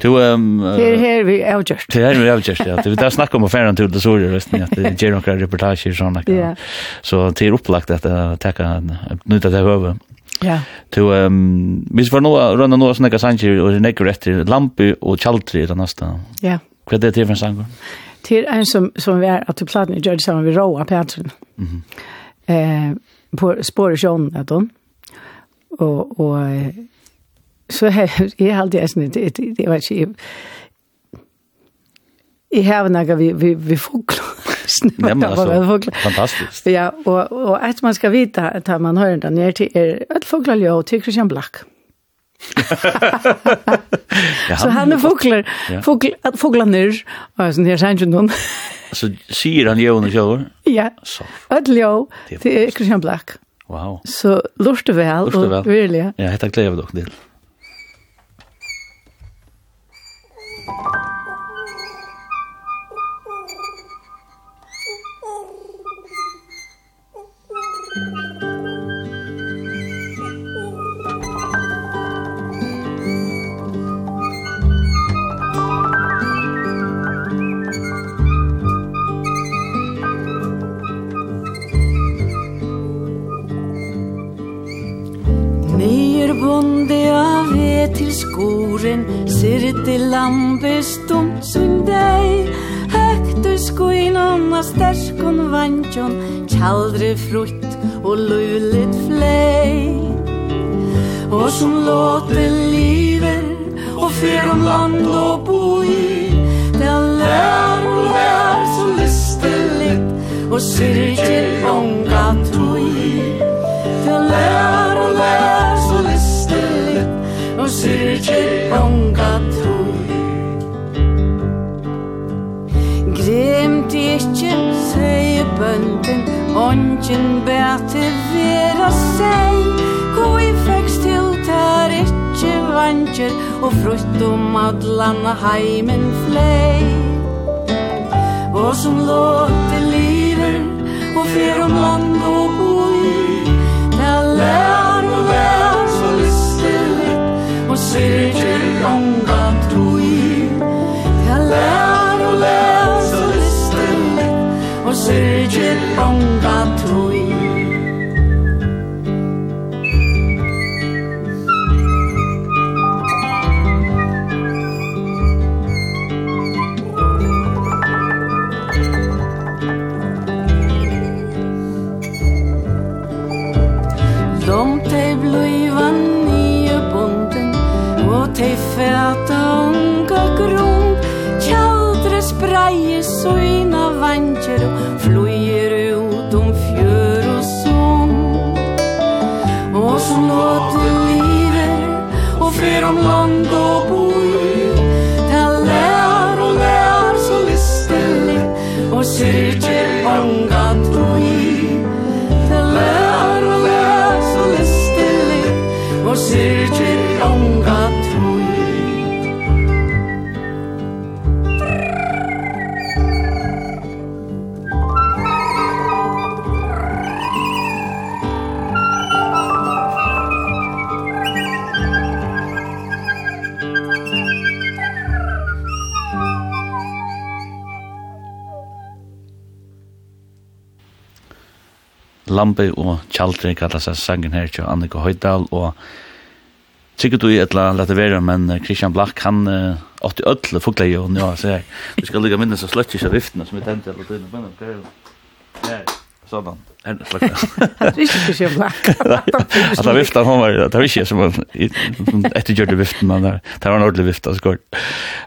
Du ehm är här vi är just. Det är vi är just. Ja. Det där snackar om affären till det så det resten att det ger några reportage och såna. Ja. Så det är upplagt att ta en nytta det över. Ja. Du ehm vi var nog runt några såna sanger och det är rätt lampi och chaltri det nästa. Ja. Vad är det för en sång? Till en som som vi är att du plattar i George Sam vi Roa Patterson. Mhm. Eh på spårsjön att hon. Och och så jeg har alltid sådan et, det, det var ikke, i har nok, vi, vi, vi fugler. Jamen altså, fantastisk. Ja, og, og at man skal vite, at man hører den her til, er et fuglerljø til Christian Black. ja, så han er fugler, fugler, fugler nør, og sånn her sier ikke. Så sier han jøvende kjøver? Ja, et ljøv til Christian Black. Wow. Så lurte vel, lurte vel. og virkelig. Ja, hette gleder dere til. skoren det lampi stumt sin deg Høgtu skuinon anna sterkon vantjon Tjaldri frutt og lulit flei Og som låter livet Og fer om land og boi Det lær og lær så listelit Og sirti ongan tui Det lær og lær så listelit usirje ongathu Grimt ikkje sei bønden Ongen bete vera sei. Koi feks til tær ikkje vantjer Og frutt om adlan heimen flei Og som låte liver Og fer om land og boi Tær lær og på cirkelgånga troi Jeg lær og lær så lysten litt Og cirkelgånga troi om land og boi Ta lær og lær så listel Og sier til mange doi Ta lær og lær så listel Og sier Lampe og Kjaldri kallar seg sangen her til Annika Høydal og sikkert du i etla lette vera, men Christian Black han uh, åtti ødle fugleie jo, nu så jeg. Vi skal ligga minnes og sløttis av viftene som vi tente eller tøyne på Sådan. Han er ikke så black. Att han viftar hon var det var inte som ett gjorde det viften men där. Det var en ordentlig vifta så kort.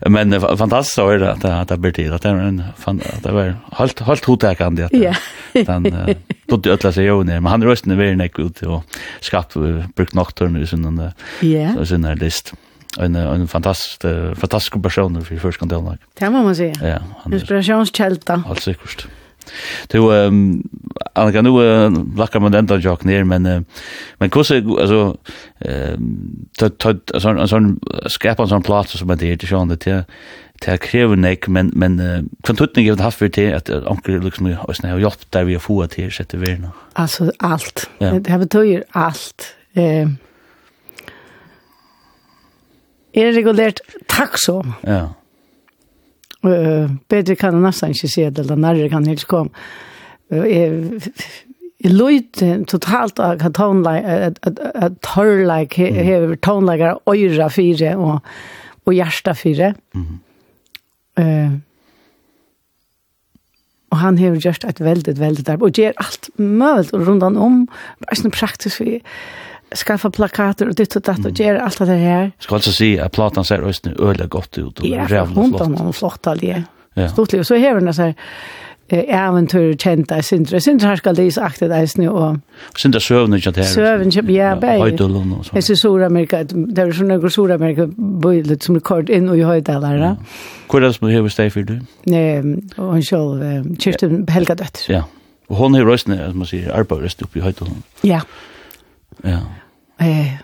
Men fantastiskt var det att att det blir tid att det var en fan att det var halt halt hotäkande att Ja. den då det ölla sig ju ner men han röstade väl näck ut och skapt brukt nocturn i sin den. Ja. så sin där list en en fantastisk fantastisk person för första förskandalen. Det må man säga. Ja, inspirationskälta. Allt säkert. Du ehm um, kan nu uh, lackar man den jag ner men uh, men kusse alltså ehm tot tot sån sån skärpa sån plats som det är ju det det kräver nek men men kan tutning ge haft för det att onkel liksom har har hjälpt där vi har fått till sätta vi nu. Alltså allt. Ja. Det har betyder allt. Eh Er regulert så Ja. Uh, bedre kan jeg nesten ikke si det, eller nærre kan helst komme. Uh, jeg, jeg løyte totalt av hva toneleikere, at tørleik hever toneleikere øyre fire og, og hjerte fire. Mm uh, og han har gjort et veldig, veldig arbeid, og gjør alt mulig rundt om, bare sånn praktisk for skaffa plakater og ditt og datt og göra alt det her. Ska alltså se att platan ser ut nu öle gott ut och jävla flott. Ja, hon har flott all det. Stort liv så här den så här äventyr kjenta sindra. Sindra har skal lise aktet eis nu. Og... Sindra søvn ikke her. Søvn ikke, ja, bei. Høydalen og sånn. Jeg synes Sur-Amerika, det er sånn noen Sur-Amerika bøylet som rekord inn i høydaler. Hvor er det som du hever steg for du? Og han selv, Kirsten Helga Døtter. Ja, og hon har røstene, som man sier, arbeidrøst oppe i høydalen. Ja, ja. Ja. Eh,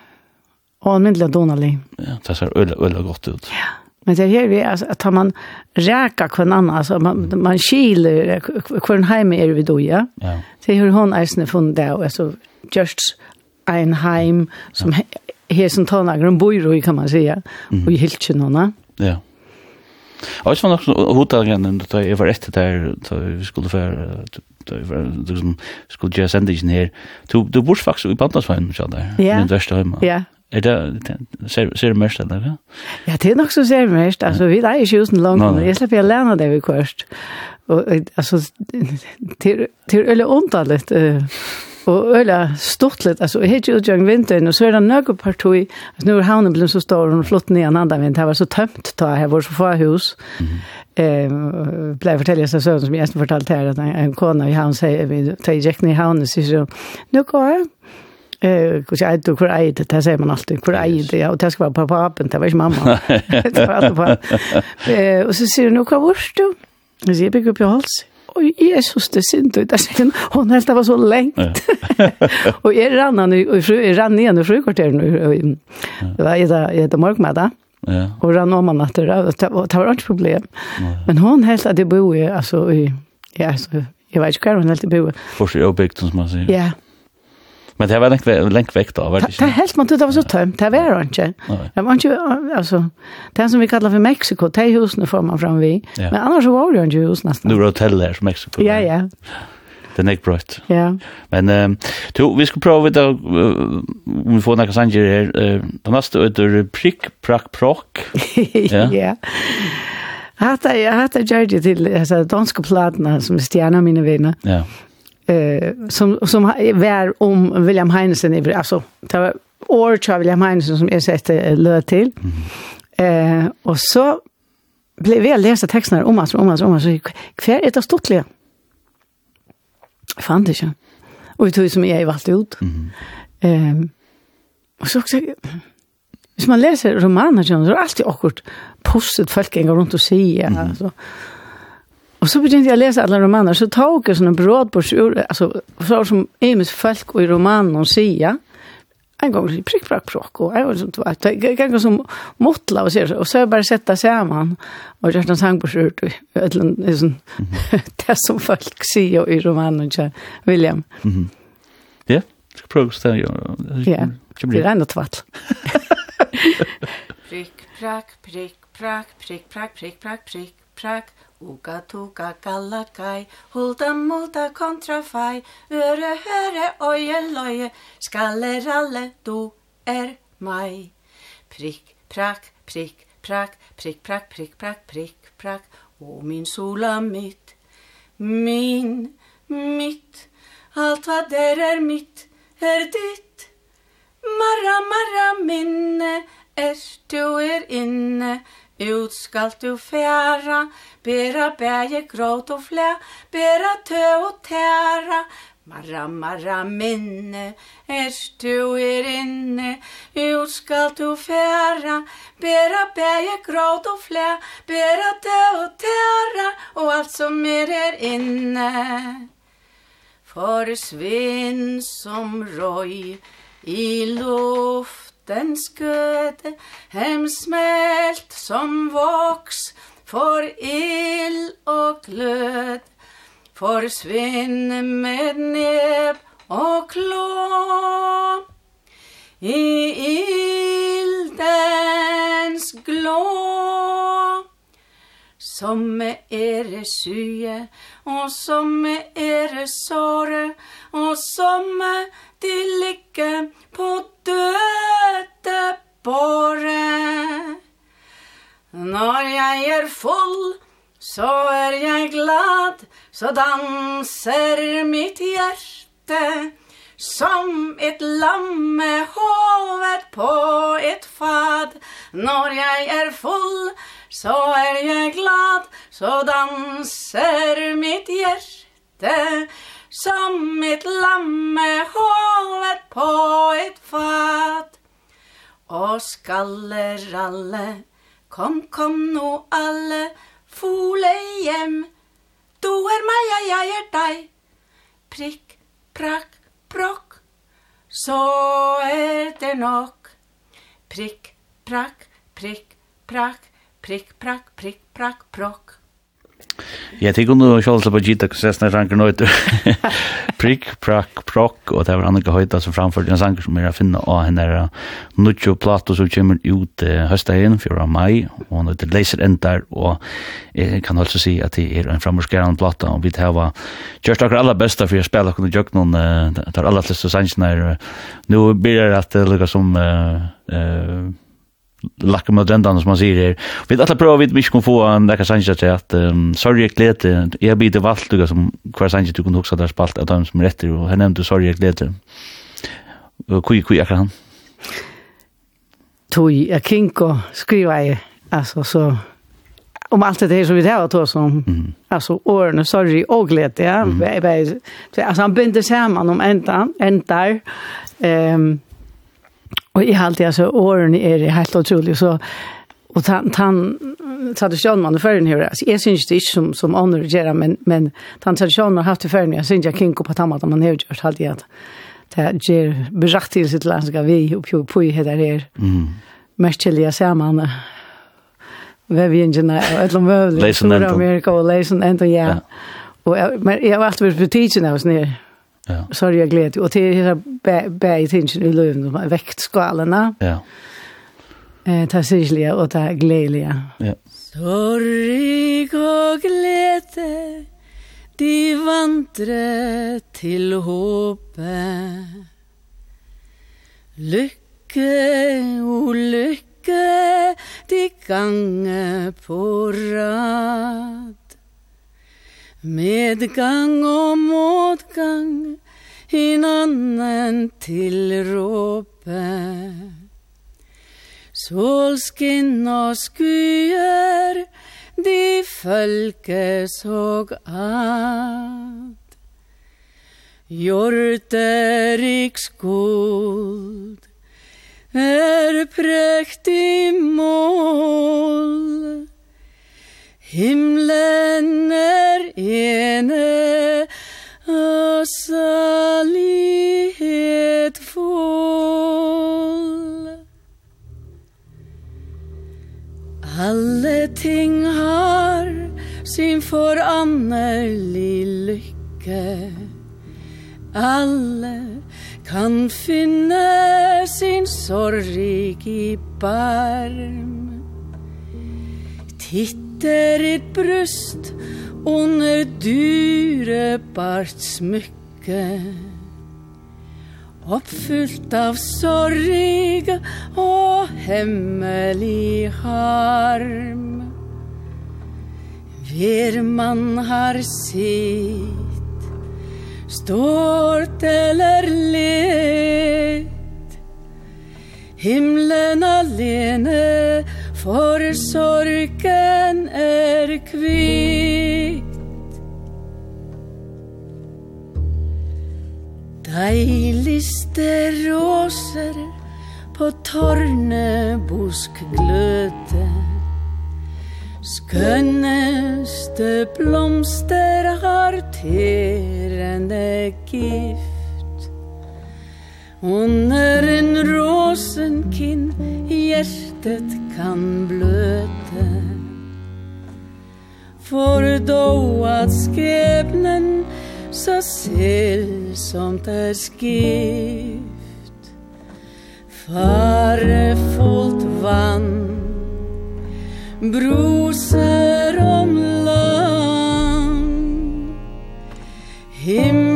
og en myndelig donalig. Ja, det ser øyla, øyla godt ut. Ja. Men det her vi, altså, at man ræka kvann annan, altså, man, man skiler kvann heim er vi doja. Ja. Det her hon eisne funn det, og altså, just ein heim som ja. her som tonagren bor i, kan man säga, mm. og i Hiltjenona. Ja. Og så var nok hodet igjen, da jeg var rätt der, så vi skulle för liksom skulle jag sända in här. Du du bor faktiskt i Pantasvein så där. Den värsta hemma. Ja. Är det ser ser mest där? Ja, det är nog så ser mest. Alltså vi där ju husen långt. Jag släpper jag lära det vi kost. Och alltså till till eller ontalet eh Og øyla stortlet, altså, jeg ju jo utgjøring vinteren, og så er det nøyga partui, altså, nå er havnen blitt så stor, og flott nye en andre vind, det var så tømt, da her var så få hus. Mm -hmm. Eh, blei fortellet seg søren, som jeg nesten fortalt her, at en kona i havn sier, vi tar i jekken i havnen, sier så, nå går Eh, kus jag då kvar ejt det säger man alltid kvar det ja och det ska vara pappa appen det var inte mamma. Det var pappa. Eh och så ser du nog vad vart du? Det ser big upp i hals oj Jesus det synd ut. Alltså hon hon helt var så längt. och är rannan i fru är rann ner i sjukvården nu. Det var det det morgon med det. Ja. Och rann om man att det var inte problem. Men hon helt att det bor alltså i ja så jag vet inte hur hon helt det bor. För sig obekt som man säger. Ja. Men det var lengt, lengt vekk da, var det ikke? Det helt man det var så tømt, det var det ikke. Det var ikke, altså, det som vi kallar for Mexiko, det er husene får man fram vi. Ja. Men annars var det ikke hus nesten. Nu er hotell her som Mexiko. Ja, ja. Det er ikke brøtt. Ja. Men um, to, vi skal prøve da, uh, vi får noen sanger her. Uh, det neste er prikk, prakk, prokk. ja. ja. Hatta, hatta gjør det til altså, danske platene som stjerner mine venner. Ja. Yeah eh som som var om William Heinesen i alltså det var år tror William Heinesen som ersatte Lö till. Eh och så blev jag läsa texterna om oss om oss om oss kvar är det stortliga. Fann det inte. Och vi tog som jag valt ut. Ehm och så också Hvis man läser romaner så är det alltid akkurat postet folk en gang runt og sier. Mm. Alltså. Och så började jag lese alla romaner så tog jag såna på ur alltså så som Emes folk och i romanen og sia en gang så prikk, prick prick och jag var som att jag kan som motla och så och så bara sätta samman och jag kan sang på skjort och öllen är sån det som folk sier i romanen och William. Mhm. Ja, ska prova så där. Ja. Det är enda tvatt. Prick prack prick prack prick prack prick prack prick prack Uka tuka kalla kai, hulta multa kontra fai, øre høre oje loje, skalle ralle du er mai. Prick, prack, prick, prack, prick, prack, prick, prack, prick, prack, o min sola mitt, min, mitt, allt vad der er mitt, er ditt. Marra, marra minne, er du er inne, Ut skal du færa, bera bæje gråt og flæ, bera tø og tæra, Marra, marra, minne, er du er inne, ut skal du færa, bera bæje gråt og flæ, bera tø og tæra, og alt som er er inne. Forsvinn som røy i luft, nattens göte hemsmält som vox för ill och glöd Forsvinn med neb och klå i ildens glå. Som er det sye, og som er det såre, og som de ligger på døde båre. Når jeg er full, så er jeg glad, så danser mitt hjerte, som et lamme hovet på et fad. Når jeg er full, så så er jeg glad, så danser mitt hjerte som mitt lamme hovet på et fat. Og skaller alle, kom, kom nå alle, fole hjem, du er meg, ja, jeg er deg. Prikk, prakk, prokk, så er det nok. Prikk, prakk, prikk, prakk, prikk, prakk, prikk, prakk, prokk. Ja, det kunde jag själv på gitta kussna rankar nöjt. prikk, prakk, prokk, og det var Annika Høyta som framførte en sanger som er å finne av henne der Nuccio Plato som kommer ut uh, höstagen 4 mai, og hon heter Laser Endar og jeg kan alltså si at det er en framforskerende platta og vi tar var just några alla bästa för att spela kunde jag någon tar fleste flesta sangerna nå blir det at det lukar som uh, uh, lacka med räntan som man säger här. Vi alla prova vi mycket kan få en där kan säga att att um, sorry jag glädje jag blir det valt du som kvar säger du kunde också där spalt att de som rätter och han nämnde sorry jag glädje. Och kui kui kan. Tui jag kinko skriva i alltså så om allt det här som vi det då som mm. alltså åren sorry och glädje ja. Mm. Alltså han binder samman om ändan, ändar. Ehm um, Og jeg halte altså årene er helt utrolig, så och han han traditionman för den hur alltså jag syns det inte som som andra gör men men han traditionman har haft för mig jag syns jag kan gå på tamma man har gjort allt det det ger berättigelse sitt landska vi och på heter det mm mestliga samman Vevjengene og et eller annet møvlig. Leisen Enton. Amerika og Leisen Enton, ja. Og, men jeg har alltid vært på tidsen av oss nere. Ja. Så har jag glädje och til hela bä i tingen i löven vekt väktskalarna. Ja. Eh ta siglia och ta gledelige. Ja. Sorg og glede, de vandre til håpet. Lykke og lykke de gange på rad. Medgang og motgang, hinanden til råpe. Solskinn og skyer, de følges og at. Hjorterik skuld, er prektig mål. Himlen er ene, og salighet full. Alle ting har sin foranderlig lykke. Alle kan finne sin sorg i barm. Titt sitter et brust under dyrebart smykke Uppfyllt av sorg og hemmelig harm. Ver man har sitt Stort eller lett Himlen alene for sorgen er kvitt Deiligste roser på tornebusk gløte Skønneste blomster har tyrende gift. Under en rosenkinn hjertet kan bløte. Fördå at skepnen Så sällsamt är skift. Farefullt vann Broser om land. Himmel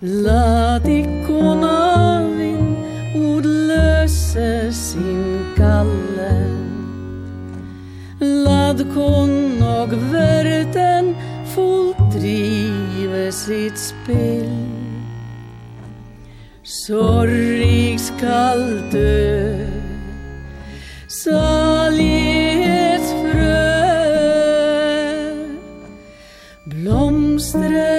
La vin vind odløse sin galle. Lad kon og verden fullt drive sitt spill. Sorg skal dø. Salighetsfrø Blomstre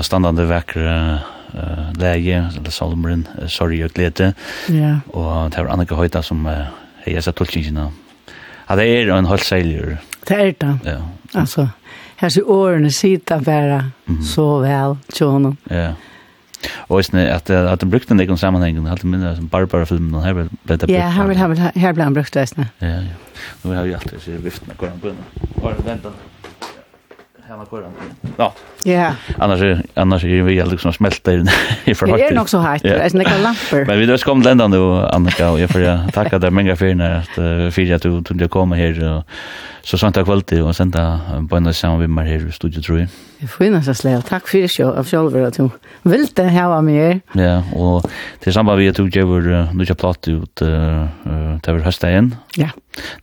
sånne standande vekkere uh, leie, eller salmeren, uh, sorry og glede. Ja. Og det var Annika Høyta som uh, heier seg tolkningene. Ja, det er en halv seiljur. Det er det. Ja. Altså, her så årene sitta bare mm -hmm. så vel til honom. Ja. Og isne, at, at de brukte den ikke om sammenhengen, halte minne som Barbara-filmen, her ble det. Ja, her ble han brukt, isne. Ja, ja. Nu har vi alltid viften av hvordan på den. Bare vent da hemma koran. Ja. Ja. Annars är annars är vi ju liksom smälta i i för Det är nog så hårt. Det är några lampor. Men vi då kom lända nu Annika och jag får jag tacka dig många för när att fira att du kunde komma här och så sånt här kväll och sen där på en samman vi mer här i studio tror jag. Vi får nästan slå. Tack för det jag av själva att du vill det här var mig. Ja, och tillsammans vi tog ju vår nya platta ut eh där hösten. Ja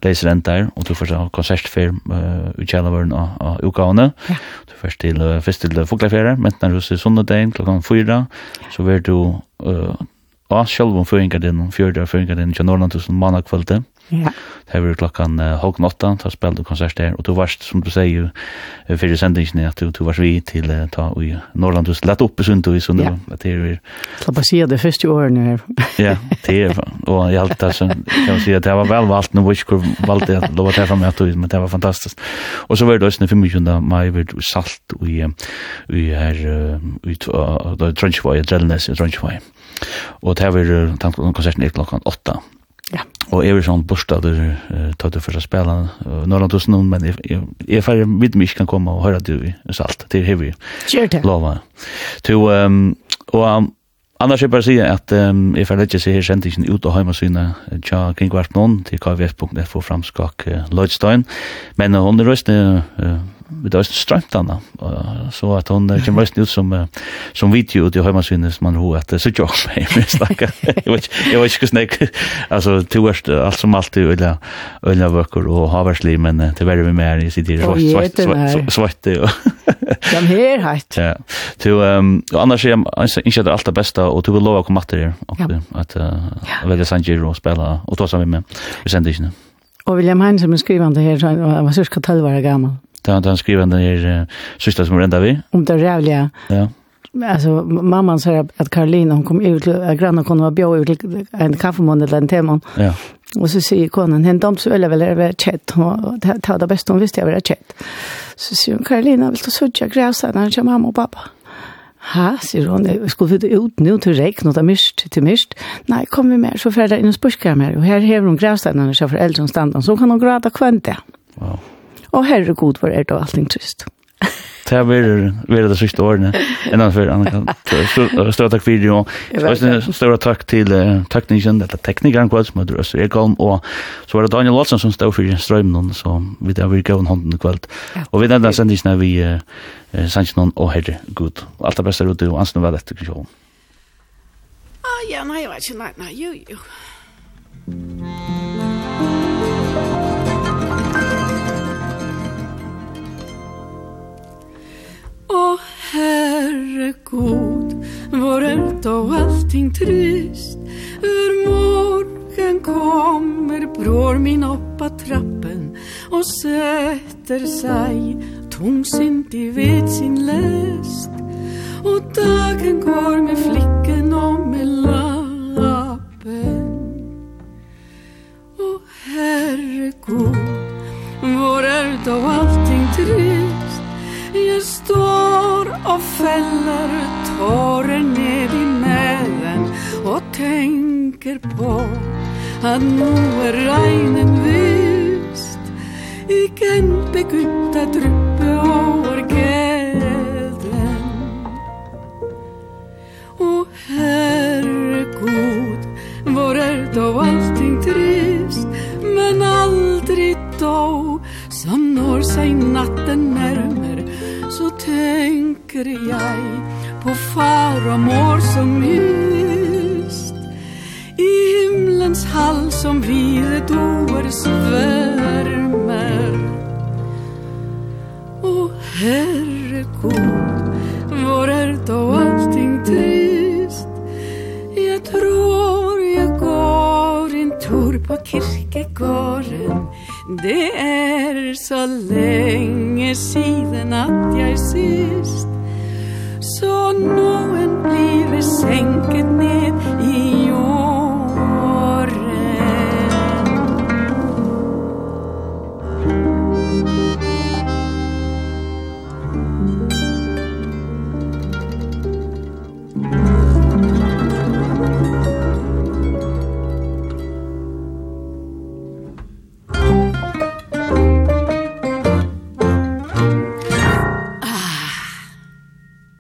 leis rentar, og du får konsert for uh, utkjellaveren og, og utgavene. Ja. Du først til, uh, først til Foglaferie, menten er hos Sundedein klokken fyra, så vil du uh, av sjølvom føringardinen, fjörde av føringardinen, til Norrlandtusen mannakvölde. Ja. Det var klokkan uh, halv åtta, ta spelade konsert der, og du varst, som du sier, fyrir sendingen, at du, du varst vi til uh, ta i Norrlandtus, lett oppe sundtøy, så nu, at det er... La bare sier det første årene her. ja, det er, og jeg halte altså, jeg vil si at det var vel valgt, nå var ikke hvor valgt jeg lov at jeg fram at men det var fantastisk. Og så var det også 25. mai, var salt i, i her, i, i, i, i, i, i, i, i, i, Og det var konserten i klokken åtta. Ja. Og jeg var sånn bostad borstader, tatt det første spillet, Norrland hos noen, men jeg, er ferdig vidt mye kan komme og høre det i salt, Det er heavy. Kjør det. Lova. To, um, og um, annars jeg bare si at um, jeg får ferdig ikke ser sendingen ut og heimasynet tja kringvart noen til kvf.net for framskak uh, Lloydstein, men uh, hun er røstene uh, vi har strømt henne, så at hun kommer mest ut som, som video ut i høymasynet som man ho at så tjokk med meg, snakka. Jeg vet ikke hvordan jeg, altså, to er alt som alltid øyla, øyla vøkker og haversliv, men det verre vi mer i sitt svart svart og... Ja, men her heit. Ja, to, og annars är jag inte det alt det beste, og to vil lova å komme etter her, att velge San Giro og spela, och ta sammen med, vi sender ikke. Og William Heinz, som er skrivande her, han var cirka 12 år gammel. Da han skriver den her uh, sista som renda vi. Om det rävliga. Ja. Alltså mamman sa att Karolina hon kom ut att grannar kunde vara bjöd ut en kaffemån eller en temon. Ja. Och så säger konen, hon dom så eller väl över chat. Hon tar det bästa hon visste över chat. Så säger hon, Karolina vill du söka gräsa när jag mamma och pappa? Ha, sier hon, jeg skulle fytte ut nu til regn og det er mist, til mist. Nei, kom vi med, så in inn og spørsker meg. Og her hever hun grævsteinene seg for eldre og standene, så kan hun græda kvante. Wow. Og herre god var er det allting trist. Det har vært det siste årene, enda før, Annika. Stora takk for det, og stora takk til teknikeren, eller teknikeren kveld, som heter Øster Ekholm, og så var det Daniel Olsen som stod for strømmen, så vi har vært gøven hånden kveld. Og vi den nevnte sendisene vi sannsjonen og herre god. Alt det beste er ute, og ansen var dette krisjon. Ah, ja, nei, jeg vet ikke, nei, nei, jo, jo. Å Herre god, vår ölt och allting trist. Ur morgen kommer bror min oppa trappen og sätter sig tungsint i vet sin läst Och dagen går med flicken och med lappen. Å Herre god, vår ölt och allting trist. Jag står och fäller tårer ned i mälen Och tänker på at nå er regnen vist. Igen begynte druppe over gädlen Och Herre god, vår er då allting trist? Men aldrig då som når seg natten närmare så tänker jag på far och mor som hyst i himlens hall som vid doer svärmer och herre god vår är då allting trist jag tror jag går en tur på kirkegården. Det er så lenge siden at jeg sist Så någon blir senket ned i